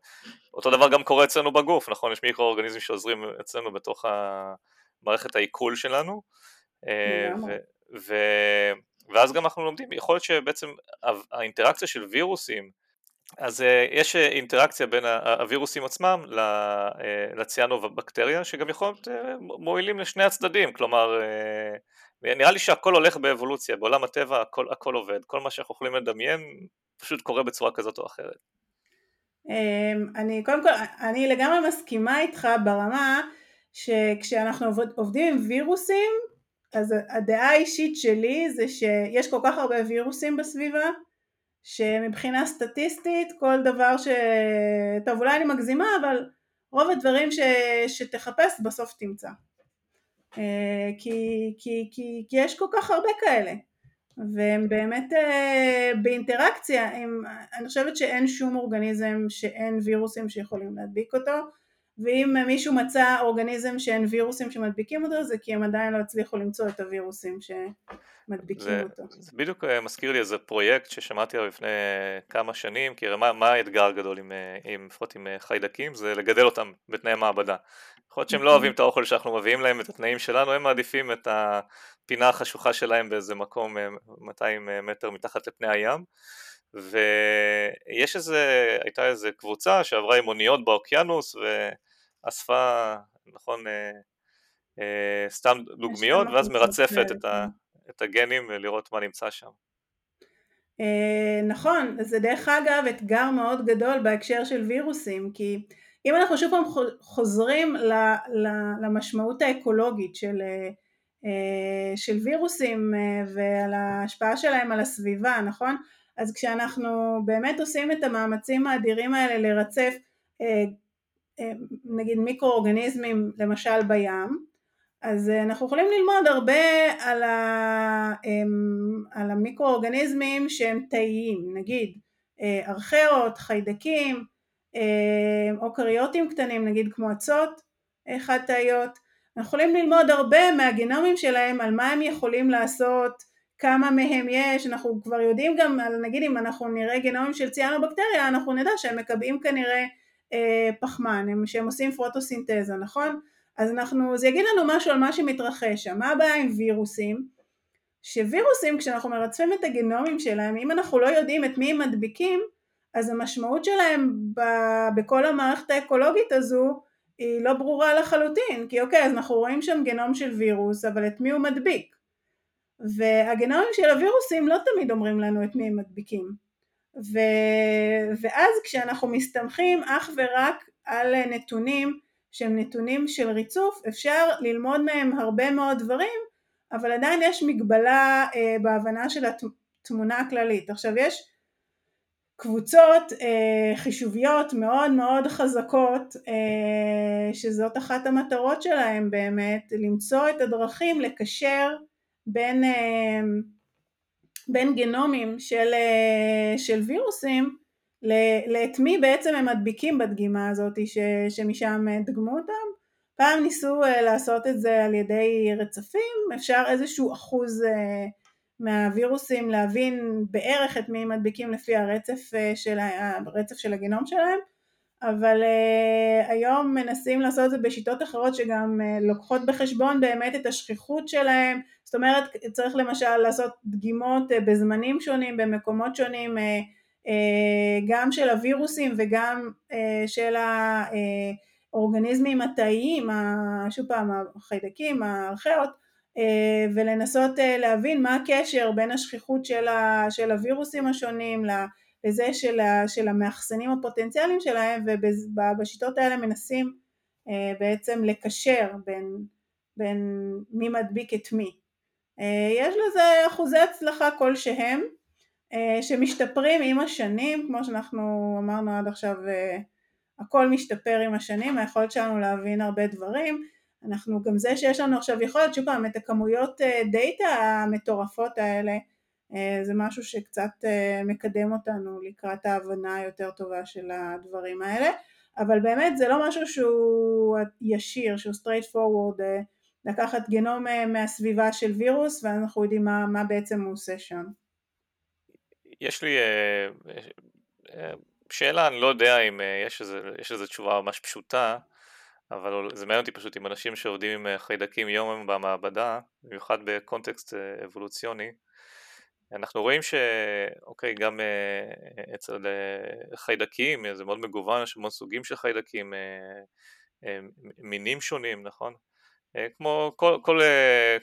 אותו דבר גם קורה אצלנו בגוף, נכון? יש מיקרואורגניזמים שעוזרים אצלנו בתוך מערכת העיכול שלנו, ו- ו... ואז גם אנחנו לומדים, יכול להיות שבעצם האינטראקציה של וירוסים, אז אה, יש אה, אינטראקציה בין הווירוסים עצמם אה, לציאנו-בקטריה שגם יכול להיות מועילים לשני הצדדים, כלומר נראה לי שהכל הולך באבולוציה, בעולם הטבע הכל, הכל עובד, כל מה שאנחנו יכולים לדמיין פשוט קורה בצורה כזאת או אחרת. אמ, אני קודם כל, אני לגמרי מסכימה איתך ברמה שכשאנחנו עובדים עם וירוסים אז הדעה האישית שלי זה שיש כל כך הרבה וירוסים בסביבה שמבחינה סטטיסטית כל דבר ש... טוב אולי אני מגזימה אבל רוב הדברים ש... שתחפש בסוף תמצא. אה, כי, כי, כי, כי יש כל כך הרבה כאלה. והם באמת אה, באינטראקציה, הם, אני חושבת שאין שום אורגניזם שאין וירוסים שיכולים להדביק אותו ואם מישהו מצא אורגניזם שאין וירוסים שמדביקים אותו זה כי הם עדיין לא הצליחו למצוא את הווירוסים שמדביקים זה, אותו. זה בדיוק אה, מזכיר לי איזה פרויקט ששמעתי עליו לפני כמה שנים, כי מה, מה האתגר הגדול עם, אה, עם, לפחות עם אה, חיידקים? זה לגדל אותם בתנאי מעבדה. יכול להיות שהם לא אוהבים את האוכל שאנחנו מביאים להם, את התנאים שלנו, הם מעדיפים את הפינה החשוכה שלהם באיזה מקום 200 מטר מתחת לפני הים. ויש איזה, הייתה איזה קבוצה שעברה עם אוניות באוקיינוס אספה, נכון, אה, אה, סתם דוגמיות, ואז מרצפת את, ה, כן. את הגנים לראות מה נמצא שם. אה, נכון, זה דרך אגב אתגר מאוד גדול בהקשר של וירוסים, כי אם אנחנו שוב פעם חוזרים למשמעות האקולוגית של, של וירוסים ועל ההשפעה שלהם על הסביבה, נכון? אז כשאנחנו באמת עושים את המאמצים האדירים האלה לרצף נגיד מיקרואורגניזמים למשל בים, אז אה, אנחנו יכולים ללמוד הרבה על, אמ, על המיקרואורגניזמים שהם תאיים, נגיד אה, ארכרות, חיידקים, אה, או קריוטים קטנים נגיד כמו אצות חד תאיות, אנחנו יכולים ללמוד הרבה מהגנומים שלהם על מה הם יכולים לעשות, כמה מהם יש, אנחנו כבר יודעים גם, על, נגיד אם אנחנו נראה גנומים של ציאנובקטריה, אנחנו נדע שהם מקבעים כנראה אה, פחמן, הם, שהם עושים פרוטוסינתזה, נכון? אז אנחנו, זה יגיד לנו משהו על מה שמתרחש שם. מה הבעיה עם וירוסים? שווירוסים כשאנחנו מרצפים את הגנומים שלהם, אם אנחנו לא יודעים את מי הם מדביקים, אז המשמעות שלהם ב, בכל המערכת האקולוגית הזו היא לא ברורה לחלוטין, כי אוקיי, אז אנחנו רואים שם גנום של וירוס, אבל את מי הוא מדביק? והגנומים של הווירוסים לא תמיד אומרים לנו את מי הם מדביקים. ו... ואז כשאנחנו מסתמכים אך ורק על נתונים שהם נתונים של ריצוף אפשר ללמוד מהם הרבה מאוד דברים אבל עדיין יש מגבלה אה, בהבנה של התמונה הכללית. עכשיו יש קבוצות אה, חישוביות מאוד מאוד חזקות אה, שזאת אחת המטרות שלהם באמת למצוא את הדרכים לקשר בין אה, בין גנומים של, אה, של וירוסים לאת מי בעצם הם מדביקים בדגימה הזאת ש, שמשם דגמו אותם. פעם ניסו אה, לעשות את זה על ידי רצפים, אפשר איזשהו אחוז אה, מהווירוסים להבין בערך את מי מדביקים לפי הרצף של, הרצף של הגנום שלהם, אבל uh, היום מנסים לעשות את זה בשיטות אחרות שגם uh, לוקחות בחשבון באמת את השכיחות שלהם, זאת אומרת צריך למשל לעשות דגימות uh, בזמנים שונים, במקומות שונים, uh, uh, גם של הווירוסים וגם uh, של אורגניזמים התאיים, שוב פעם החיידקים, הארכאות, ולנסות להבין מה הקשר בין השכיחות של הווירוסים השונים לזה של המאחסנים הפוטנציאליים שלהם ובשיטות האלה מנסים בעצם לקשר בין, בין מי מדביק את מי. יש לזה אחוזי הצלחה כלשהם שמשתפרים עם השנים, כמו שאנחנו אמרנו עד עכשיו הכל משתפר עם השנים, היכולת שלנו להבין הרבה דברים, אנחנו גם זה שיש לנו עכשיו יכולת, שוב פעם, את הכמויות דאטה המטורפות האלה, זה משהו שקצת מקדם אותנו לקראת ההבנה היותר טובה של הדברים האלה, אבל באמת זה לא משהו שהוא ישיר, שהוא straight forward, לקחת גנום מהסביבה של וירוס ואנחנו יודעים מה, מה בעצם הוא עושה שם. יש לי שאלה, אני לא יודע אם יש איזו תשובה ממש פשוטה, אבל זה מעניין אותי פשוט עם אנשים שעובדים עם חיידקים יום יום במעבדה, במיוחד בקונטקסט אבולוציוני, אנחנו רואים שאוקיי, גם אצל חיידקים, זה מאוד מגוון, יש המון סוגים של חיידקים, מינים שונים, נכון? כמו כל, כל,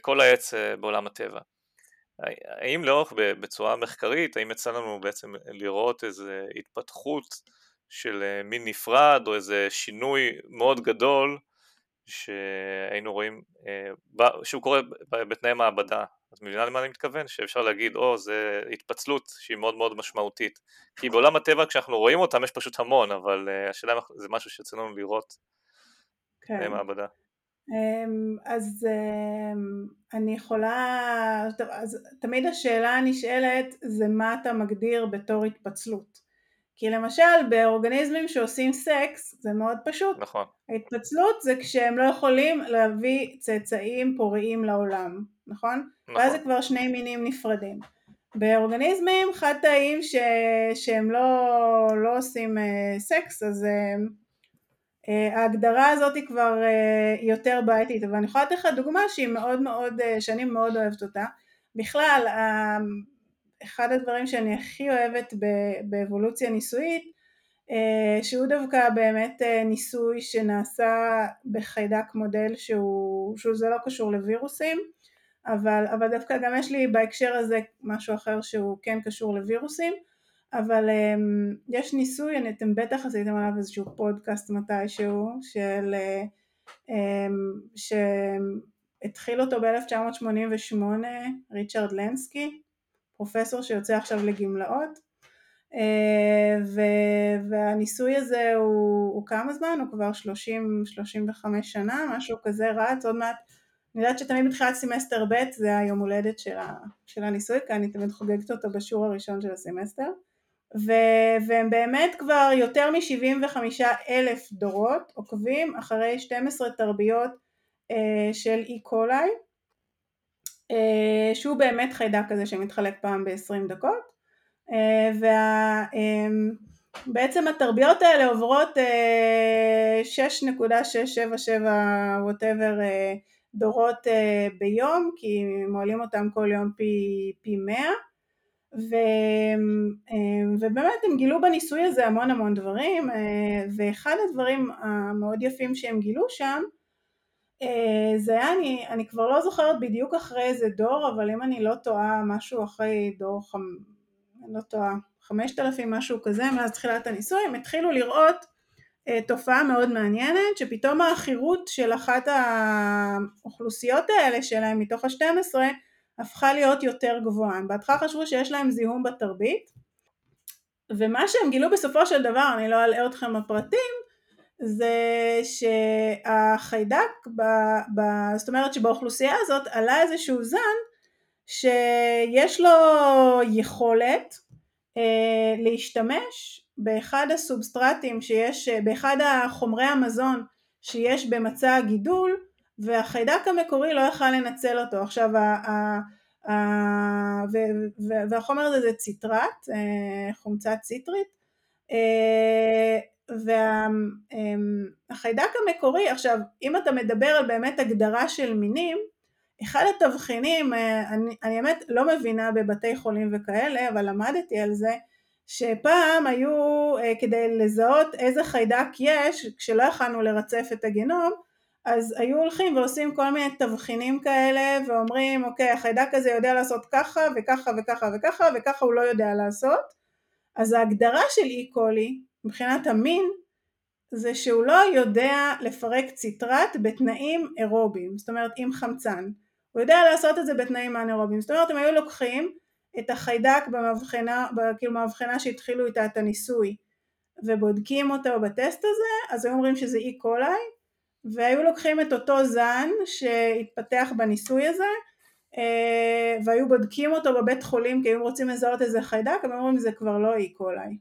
כל העץ בעולם הטבע. האם לאורך בצורה מחקרית, האם יצא לנו בעצם לראות איזו התפתחות של מין נפרד או איזה שינוי מאוד גדול שהיינו רואים, שהוא קורה בתנאי מעבדה. את מבינה למה אני מתכוון? שאפשר להגיד, או, זה התפצלות שהיא מאוד מאוד משמעותית. כי בעולם הטבע כשאנחנו רואים אותם יש פשוט המון, אבל השאלה אם זה משהו שיוצא לנו לראות כן. בתנאי מעבדה. אמ, אז אמ, אני יכולה, אז תמיד השאלה הנשאלת זה מה אתה מגדיר בתור התפצלות. כי למשל באורגניזמים שעושים סקס זה מאוד פשוט. נכון. ההתפצלות זה כשהם לא יכולים להביא צאצאים פוריים לעולם, נכון? נכון. ואז זה כבר שני מינים נפרדים. באורגניזמים חד תאים ש... שהם לא, לא עושים uh, סקס אז uh, ההגדרה הזאת היא כבר uh, יותר בעייתית אבל אני יכולה לתת לך דוגמה שהיא מאוד מאוד, uh, שאני מאוד אוהבת אותה בכלל uh, אחד הדברים שאני הכי אוהבת באבולוציה ניסויית אה, שהוא דווקא באמת אה, ניסוי שנעשה בחיידק מודל שהוא, שהוא זה לא קשור לווירוסים אבל, אבל דווקא גם יש לי בהקשר הזה משהו אחר שהוא כן קשור לווירוסים אבל um, יש ניסוי, אתם בטח עשיתם עליו איזשהו פודקאסט מתישהו של, um, שהתחיל אותו ב-1988 ריצ'רד לנסקי פרופסור שיוצא עכשיו לגמלאות אה, והניסוי הזה הוא, הוא כמה זמן? הוא כבר 30-35 שנה, משהו כזה רץ, עוד מעט אני יודעת שתמיד בתחילת סמסטר ב' זה היום הולדת של, ה, של הניסוי, כי אני תמיד חוגגת אותו בשיעור הראשון של הסמסטר ו, והם באמת כבר יותר מ-75 אלף דורות עוקבים אחרי 12 תרביות אה, של אי-קולאי e. שהוא באמת חיידק כזה שמתחלק פעם ב-20 דקות ובעצם אה, התרביות האלה עוברות 6.677 whatever דורות ביום כי מועלים אותם כל יום פי, פי 100 ו, ובאמת הם גילו בניסוי הזה המון המון דברים ואחד הדברים המאוד יפים שהם גילו שם אה, זה היה, אני, אני כבר לא זוכרת בדיוק אחרי איזה דור, אבל אם אני לא טועה משהו אחרי דור, חמ... לא טועה, חמשת אלפים משהו כזה, מאז תחילת הניסוי, הם התחילו לראות uh, תופעה מאוד מעניינת, שפתאום העכירות של אחת האוכלוסיות האלה שלהם מתוך ה-12 הפכה להיות יותר גבוהה. בהתחלה חשבו שיש להם זיהום בתרבית, ומה שהם גילו בסופו של דבר, אני לא אלאה אתכם בפרטים, זה שהחיידק, ב, ב, זאת אומרת שבאוכלוסייה הזאת עלה איזשהו זן שיש לו יכולת אה, להשתמש באחד הסובסטרטים שיש, באחד החומרי המזון שיש במצע הגידול והחיידק המקורי לא יכל לנצל אותו. עכשיו ה, ה, ה, ו, ו, והחומר הזה זה ציטרט, אה, חומצה ציטרית אה, והחיידק המקורי, עכשיו אם אתה מדבר על באמת הגדרה של מינים, אחד התבחינים, אני, אני באמת לא מבינה בבתי חולים וכאלה, אבל למדתי על זה, שפעם היו כדי לזהות איזה חיידק יש, כשלא יכלנו לרצף את הגנום, אז היו הולכים ועושים כל מיני תבחינים כאלה ואומרים אוקיי החיידק הזה יודע לעשות ככה וככה וככה וככה וככה הוא לא יודע לעשות. אז ההגדרה של אי קולי מבחינת המין זה שהוא לא יודע לפרק ציטרט בתנאים אירוביים, זאת אומרת עם חמצן, הוא יודע לעשות את זה בתנאים אנאירוביים, זאת אומרת הם היו לוקחים את החיידק במבחנה, כאילו במבחנה שהתחילו איתה את הניסוי ובודקים אותו בטסט הזה, אז היו אומרים שזה אי קולי והיו לוקחים את אותו זן שהתפתח בניסוי הזה אה, והיו בודקים אותו בבית חולים כי היו רוצים לזהות איזה חיידק, הם אומרים זה כבר לא אי קולי.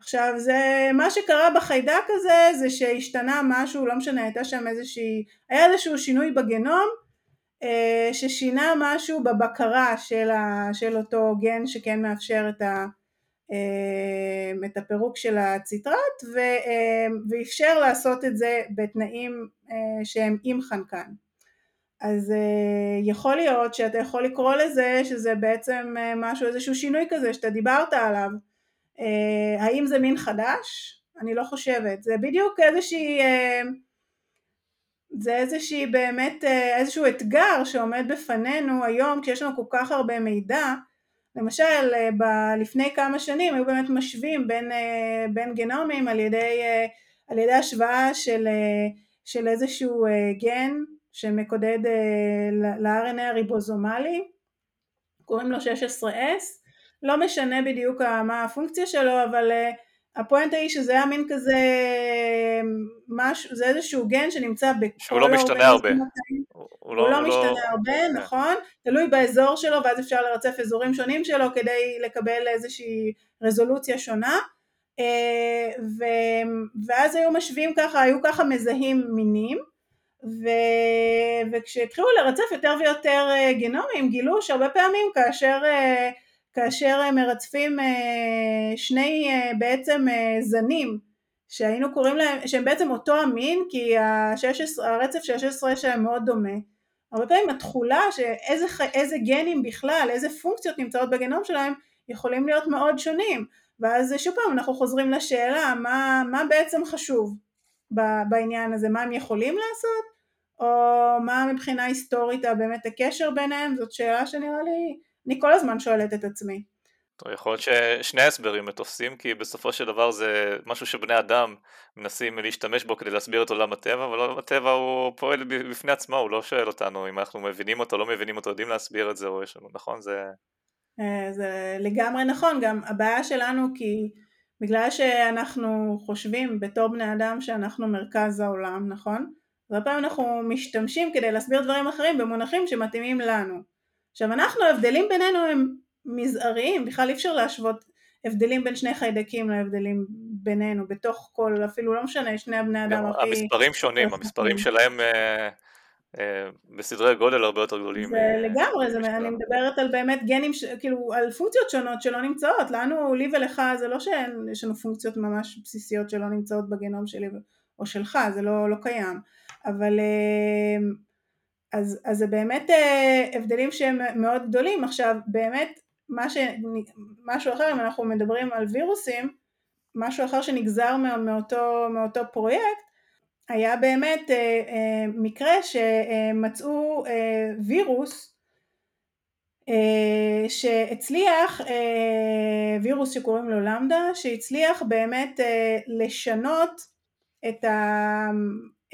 עכשיו זה, מה שקרה בחיידק הזה זה שהשתנה משהו, לא משנה, הייתה שם איזושהי, היה איזשהו שינוי בגנום אה, ששינה משהו בבקרה של, ה, של אותו גן שכן מאפשר את ה... אמ, את הפירוק של הציטרט אמ, ואפשר לעשות את זה בתנאים אה, שהם עם חנקן. אז אה, יכול להיות שאתה יכול לקרוא לזה שזה בעצם אה, משהו, איזשהו שינוי כזה שאתה דיברת עליו. האם זה מין חדש? אני לא חושבת. זה בדיוק איזושהי, זה איזושהי באמת, איזשהו אתגר שעומד בפנינו היום כשיש לנו כל כך הרבה מידע למשל אה, ב- לפני כמה שנים היו באמת משווים בין, אה, בין גנומים על ידי, אה, על ידי השוואה של, של איזשהו גן שמקודד ל-RNA הריבוזומלי, קוראים לו 16S, לא משנה בדיוק מה הפונקציה שלו, אבל הפואנטה היא שזה היה מין כזה, משהו, זה איזשהו גן שנמצא בכל שהוא לא משתנה הרבה. הוא, הוא לא, הוא לא משתנה לא... הרבה. נכון, תלוי באזור שלו ואז אפשר לרצף אזורים שונים שלו כדי לקבל איזושהי רזולוציה שונה. אה, ו... ואז היו משווים ככה, היו ככה מזהים מינים ו... וכשהתחילו לרצף יותר ויותר אה, גנומים גילו שהרבה פעמים כאשר אה, כאשר מרצפים אה, שני אה, בעצם אה, זנים שהיינו קוראים להם, שהם בעצם אותו המין כי ה-16, הרצף של ה-16 שלהם מאוד דומה. הרבה פעמים התכולה שאיזה גנים בכלל, איזה פונקציות נמצאות בגנום שלהם יכולים להיות מאוד שונים. ואז שוב פעם אנחנו חוזרים לשאלה מה, מה בעצם חשוב בעניין הזה, מה הם יכולים לעשות? או מה מבחינה היסטורית באמת הקשר ביניהם, זאת שאלה שנראה לי אני כל הזמן שואלת את עצמי. טוב, יכול להיות ששני ההסברים תופסים כי בסופו של דבר זה משהו שבני אדם מנסים להשתמש בו כדי להסביר את עולם הטבע אבל עולם הטבע הוא פועל בפני עצמו הוא לא שואל אותנו אם אנחנו מבינים אותו לא מבינים אותו יודעים להסביר את זה או יש לנו נכון זה אה, זה לגמרי נכון גם הבעיה שלנו כי בגלל שאנחנו חושבים בתור בני אדם שאנחנו מרכז העולם נכון? הרבה פעמים אנחנו משתמשים כדי להסביר דברים אחרים במונחים שמתאימים לנו עכשיו אנחנו ההבדלים בינינו הם מזעריים, בכלל אי אפשר להשוות הבדלים בין שני חיידקים להבדלים בינינו בתוך כל, אפילו לא משנה, שני הבני אדם הכי... המספרים שונים, המספרים שלהם אה, אה, בסדרי גודל הרבה יותר גדולים. זה אה, לגמרי, זה, אני מדברת על באמת גנים, ש, כאילו על פונקציות שונות שלא נמצאות, לנו, לי ולך, זה לא שיש לנו פונקציות ממש בסיסיות שלא נמצאות בגנום שלי או שלך, זה לא, לא קיים, אבל אז, אז זה באמת אה, הבדלים שהם מאוד גדולים. עכשיו באמת מה ש, משהו אחר, אם אנחנו מדברים על וירוסים, משהו אחר שנגזר מאותו, מאותו פרויקט, היה באמת אה, אה, מקרה שמצאו אה, וירוס אה, שהצליח, אה, וירוס שקוראים לו למדה, שהצליח באמת אה, לשנות את ה...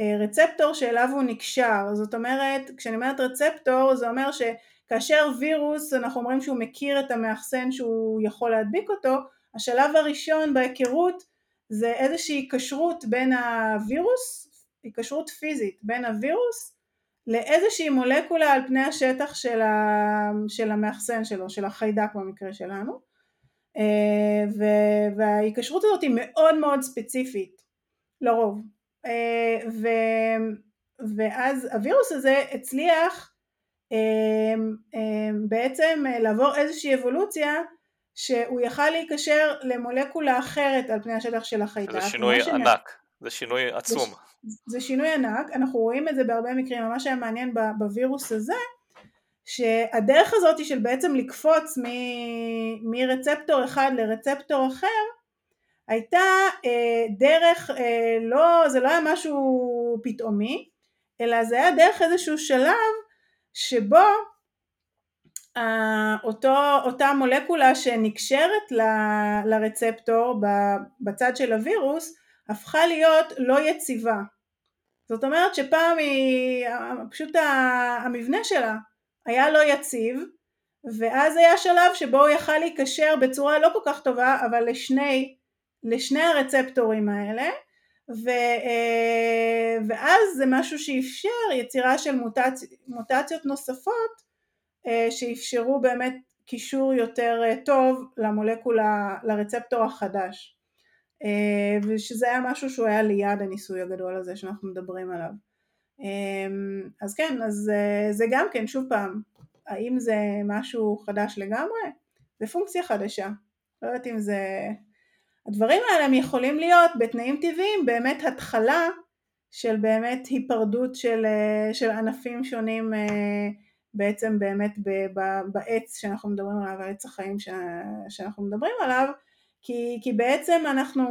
אה, רצפטור שאליו הוא נקשר, זאת אומרת כשאני אומרת רצפטור זה אומר שכאשר וירוס אנחנו אומרים שהוא מכיר את המאחסן שהוא יכול להדביק אותו, השלב הראשון בהיכרות זה איזושהי היקשרות בין הווירוס, היקשרות פיזית בין הווירוס לאיזושהי מולקולה על פני השטח של, ה, של המאחסן שלו, של החיידק במקרה שלנו. אה, וההיקשרות הזאת היא מאוד מאוד ספציפית לרוב ו, ואז הווירוס הזה הצליח אה, אה, בעצם לעבור איזושהי אבולוציה שהוא יכל להיקשר למולקולה אחרת על פני השטח של החיידק. זה שינוי ענק, זה שינוי עצום. זה, זה שינוי ענק, אנחנו רואים את זה בהרבה מקרים, מה שהיה מעניין בווירוס הזה שהדרך הזאת של בעצם לקפוץ מ- מרצפטור אחד לרצפטור אחר הייתה אה, דרך, אה, לא, זה לא היה משהו פתאומי, אלא זה היה דרך איזשהו שלב שבו אה, אותו, אותה מולקולה שנקשרת ל, לרצפטור בצד של הווירוס הפכה להיות לא יציבה. זאת אומרת שפעם היא, פשוט המבנה שלה היה לא יציב ואז היה שלב שבו הוא יכל להיקשר בצורה לא כל כך טובה אבל לשני, לשני הרצפטורים האלה ו, אה, ואז זה משהו שאפשר יצירה של מוטצ, מוטציות נוספות אה, שאפשרו באמת קישור יותר אה, טוב למולקולה, לרצפטור החדש. ושזה היה משהו שהוא היה ליד הניסוי הגדול הזה שאנחנו מדברים עליו. אז כן, אז זה גם כן, שוב פעם, האם זה משהו חדש לגמרי? זה פונקציה חדשה, לא יודעת אם זה הדברים האלה הם יכולים להיות בתנאים טבעיים באמת התחלה של באמת היפרדות של, אה, של ענפים שונים אה, בעצם באמת בעץ שאנחנו מדברים עליו, עץ החיים שאנחנו מדברים עליו, כי, כי בעצם אנחנו,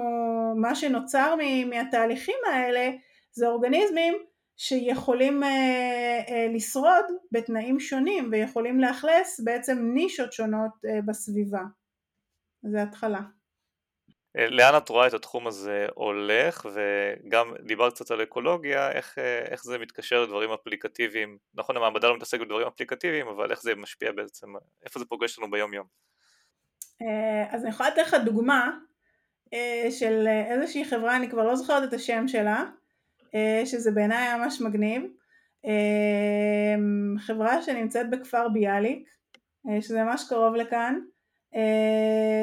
מה שנוצר מהתהליכים האלה זה אורגניזמים שיכולים אה, לשרוד בתנאים שונים ויכולים לאכלס בעצם נישות שונות בסביבה. זה התחלה. אה, לאן את רואה את התחום הזה הולך? וגם דיברת קצת על אקולוגיה איך, אה, איך זה מתקשר לדברים אפליקטיביים? נכון המעבדה לא מתעסקת בדברים אפליקטיביים אבל איך זה משפיע בעצם? איפה זה פוגש לנו ביום יום אה, אז אני יכולה לתת לך דוגמה של איזושהי חברה אני כבר לא זוכרת את השם שלה שזה בעיניי ממש מגניב. חברה שנמצאת בכפר ביאליק שזה ממש קרוב לכאן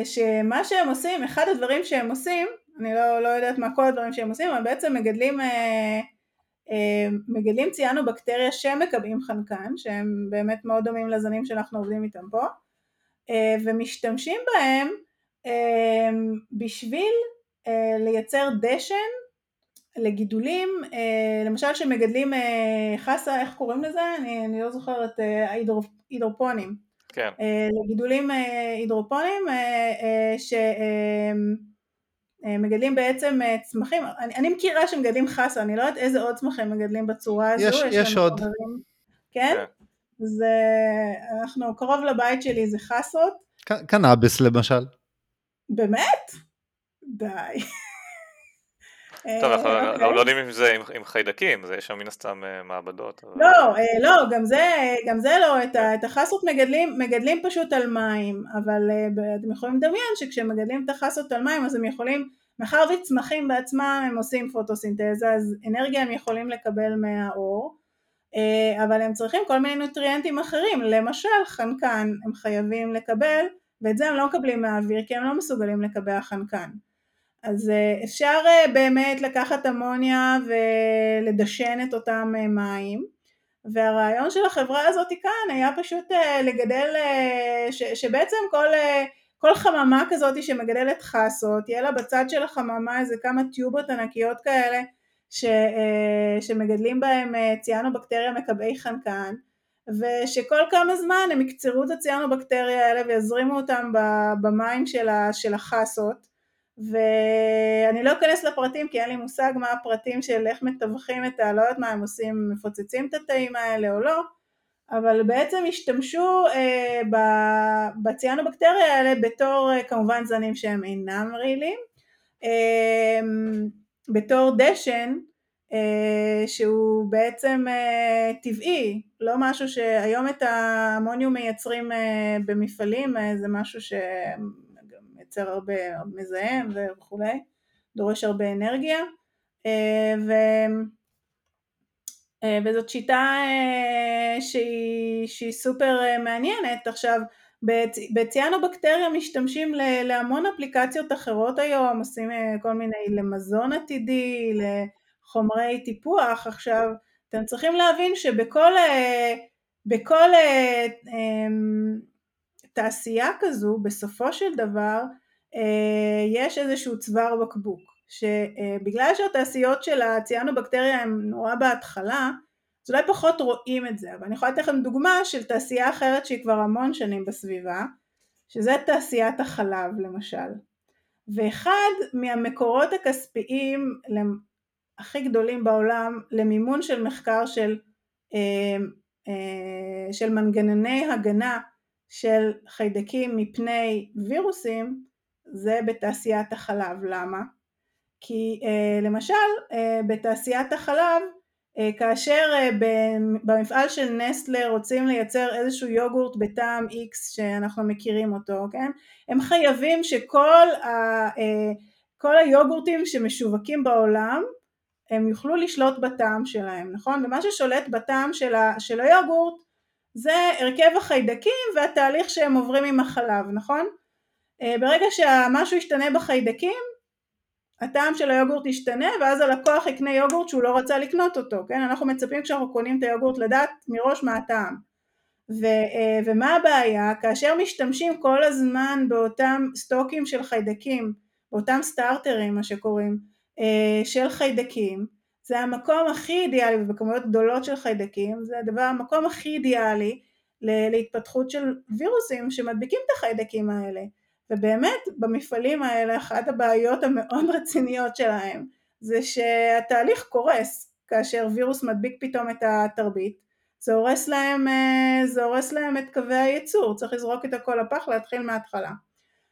שמה שהם עושים, אחד הדברים שהם עושים, אני לא, לא יודעת מה כל הדברים שהם עושים, אבל בעצם מגדלים, אה, אה, מגדלים ציינו בקטריה שמקבעים חנקן, שהם באמת מאוד דומים לזנים שאנחנו עובדים איתם פה, ומשתמשים בהם בשביל לייצר דשן לגידולים, למשל שמגדלים חסה, איך קוראים לזה? אני, אני לא זוכרת, הידרופונים. כן. אה, לגידולים אה, הידרופונים אה, שמגדלים בעצם צמחים, אני, אני מכירה שמגדלים חסה, אני לא יודעת איזה עוד צמחים מגדלים בצורה הזו, יש, יש עוד. חברים, כן? כן? זה, אנחנו, קרוב לבית שלי זה חסות. קנאביס למשל. באמת? די. טוב, אנחנו אה, אוקיי. לא יודעים אם זה עם חיידקים, יש שם מן הסתם אה, מעבדות. לא, אה, לא, גם זה לא, את החסות מגדלים פשוט על מים, אבל אתם יכולים לדמיין שכשמגדלים את החסות על מים אז הם יכולים, מאחר וצמחים בעצמם הם עושים פוטוסינתזה, אז אנרגיה הם יכולים לקבל מהאור, אבל הם צריכים כל מיני נוטריאנטים אחרים, למשל חנקן הם חייבים לקבל, ואת זה הם לא מקבלים מהאוויר כי הם לא מסוגלים לקבע חנקן. אז אה, אפשר אה, באמת לקחת אמוניה ולדשן את אותם אה, מים. והרעיון של החברה הזאת כאן היה פשוט לגדל, ש, שבעצם כל, כל חממה כזאת שמגדלת חסות, יהיה לה בצד של החממה איזה כמה טיובות ענקיות כאלה ש, שמגדלים בהם ציאנו-בקטריה מקבעי חנקן ושכל כמה זמן הם יקצרו את הציאנו-בקטריה האלה ויזרימו אותם במים של החסות ואני לא אכנס לפרטים כי אין לי מושג מה הפרטים של איך מתווכים את ה... לא יודעת מה הם עושים, מפוצצים את התאים האלה או לא, אבל בעצם השתמשו אה, בציאנובקטריה האלה בתור אה, כמובן זנים שהם אינם רעילים, אה, בתור דשן אה, שהוא בעצם אה, טבעי, לא משהו שהיום את האמוניום מייצרים אה, במפעלים, אה, זה משהו ש... מייצר הרבה מזהם וכולי, דורש הרבה אנרגיה אה, ו... אה, וזאת שיטה אה, שהיא, שהיא סופר מעניינת. עכשיו בקטריה משתמשים להמון אפליקציות אחרות היום, עושים כל מיני למזון עתידי, לחומרי טיפוח. עכשיו אתם צריכים להבין שבכל בכל תעשייה כזו בסופו של דבר אה, יש איזשהו צוואר בקבוק שבגלל שהתעשיות של הציאנובקטריה הן נורא בהתחלה אז אולי פחות רואים את זה, אבל אני יכולה לתת לכם דוגמה של תעשייה אחרת שהיא כבר המון שנים בסביבה, שזה תעשיית החלב למשל. ואחד מהמקורות הכספיים הכי גדולים בעולם למימון של מחקר של, אה, אה, של מנגנוני הגנה של חיידקים מפני וירוסים זה בתעשיית החלב. למה? כי אה, למשל בתעשיית החלב כאשר במפעל של נסטלה רוצים לייצר איזשהו יוגורט בטעם X שאנחנו מכירים אותו, כן? הם חייבים שכל ה, כל היוגורטים שמשווקים בעולם הם יוכלו לשלוט בטעם שלהם, נכון? ומה ששולט בטעם של, ה, של היוגורט זה הרכב החיידקים והתהליך שהם עוברים עם החלב, נכון? אה, ברגע שמשהו ישתנה בחיידקים, הטעם של היוגורט ישתנה ואז הלקוח יקנה יוגורט שהוא לא רצה לקנות אותו, כן? אנחנו מצפים כשאנחנו קונים את היוגורט לדעת מראש מה הטעם. ו, אה, ומה הבעיה? כאשר משתמשים כל הזמן באותם סטוקים של חיידקים, באותם סטארטרים מה שקוראים, אה, של חיידקים, זה המקום הכי אידיאלי, ובכמויות גדולות של חיידקים, זה הדבר, המקום הכי אידיאלי להתפתחות של וירוסים שמדביקים את החיידקים האלה. ובאמת במפעלים האלה אחת הבעיות המאוד רציניות שלהם זה שהתהליך קורס כאשר וירוס מדביק פתאום את התרבית זה הורס להם, אה, זה הורס להם את קווי הייצור, צריך לזרוק את הכל לפח להתחיל מההתחלה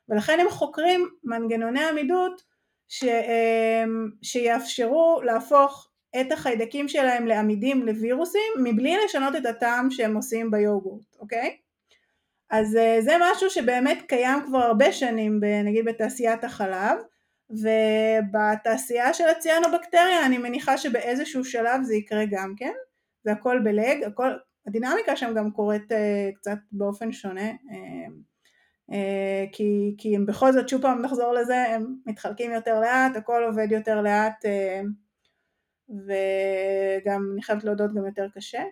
ולכן הם חוקרים מנגנוני עמידות ש, אה, שיאפשרו להפוך את החיידקים שלהם לעמידים לווירוסים מבלי לשנות את הטעם שהם עושים ביוגורט, אוקיי? אז אה, זה משהו שבאמת קיים כבר הרבה שנים נגיד בתעשיית החלב ובתעשייה של הציאנובקטריה אני מניחה שבאיזשהו שלב זה יקרה גם כן, זה הכל בלג, הכל, הדינמיקה שם גם קורית uh, קצת באופן שונה uh, כי, כי הם בכל זאת שוב פעם נחזור לזה הם מתחלקים יותר לאט, הכל עובד יותר לאט uh, וגם אני חייבת להודות גם יותר קשה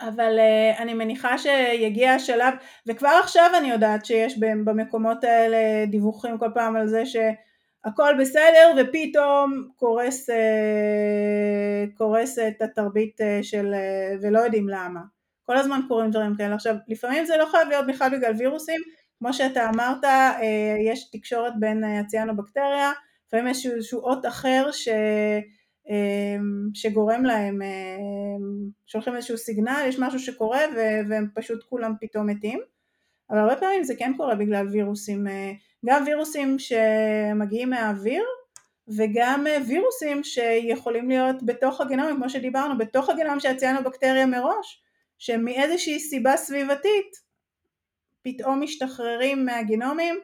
אבל uh, אני מניחה שיגיע השלב, וכבר עכשיו אני יודעת שיש במקומות האלה דיווחים כל פעם על זה שהכל בסדר ופתאום קורס, קורסת התרבית של, ולא יודעים למה. כל הזמן קורים דברים כאלה. עכשיו, לפעמים זה לא חייב להיות בכלל בגלל וירוסים, כמו שאתה אמרת, uh, יש תקשורת בין הציאנובקטריה, לפעמים יש איזשהו אות אחר ש... אמ, שגורם להם, שולחים איזשהו סיגנל, יש משהו שקורה והם פשוט כולם פתאום מתים, אבל הרבה פעמים זה כן קורה בגלל וירוסים, אה, גם וירוסים שמגיעים מהאוויר וגם אה, וירוסים שיכולים להיות בתוך הגנום, כמו שדיברנו, בתוך הגנום שהציינו בקטריה מראש, שמאיזושהי סיבה סביבתית פתאום משתחררים מהגנומים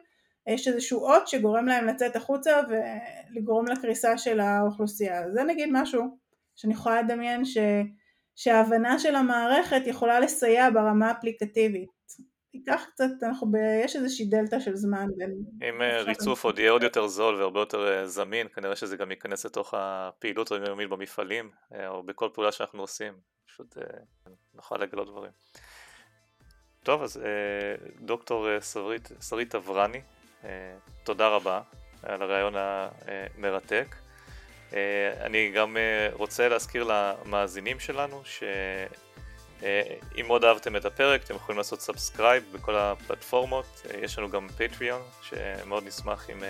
יש איזשהו אות שגורם להם לצאת החוצה ולגרום לקריסה של האוכלוסייה. זה נגיד משהו שאני יכולה לדמיין ש... שההבנה של המערכת יכולה לסייע ברמה אפליקטיבית. ייקח קצת, אנחנו ב... יש איזושהי דלתא של זמן. אם אה, ריצוף עוד יהיה עוד יותר זול והרבה יותר אה, זמין, כנראה שזה גם ייכנס לתוך הפעילות היומיומית במפעלים, אה, או בכל פעולה שאנחנו עושים, פשוט נוכל לגלות דברים. טוב, אז דוקטור שרית, שרית אברני, תודה רבה על הרעיון המרתק. אני גם רוצה להזכיר למאזינים שלנו שאם מאוד אהבתם את הפרק אתם יכולים לעשות subscribe בכל הפלטפורמות, יש לנו גם Patreon שמאוד נשמח אם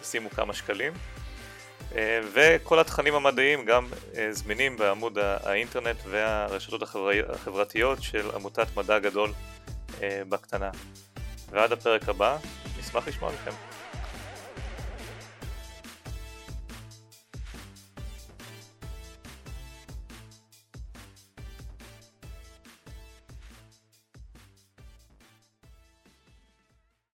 תשימו כמה שקלים. וכל התכנים המדעיים גם זמינים בעמוד האינטרנט והרשתות החברתיות של עמותת מדע גדול בקטנה. ועד הפרק הבא, נשמח לשמוע מכם.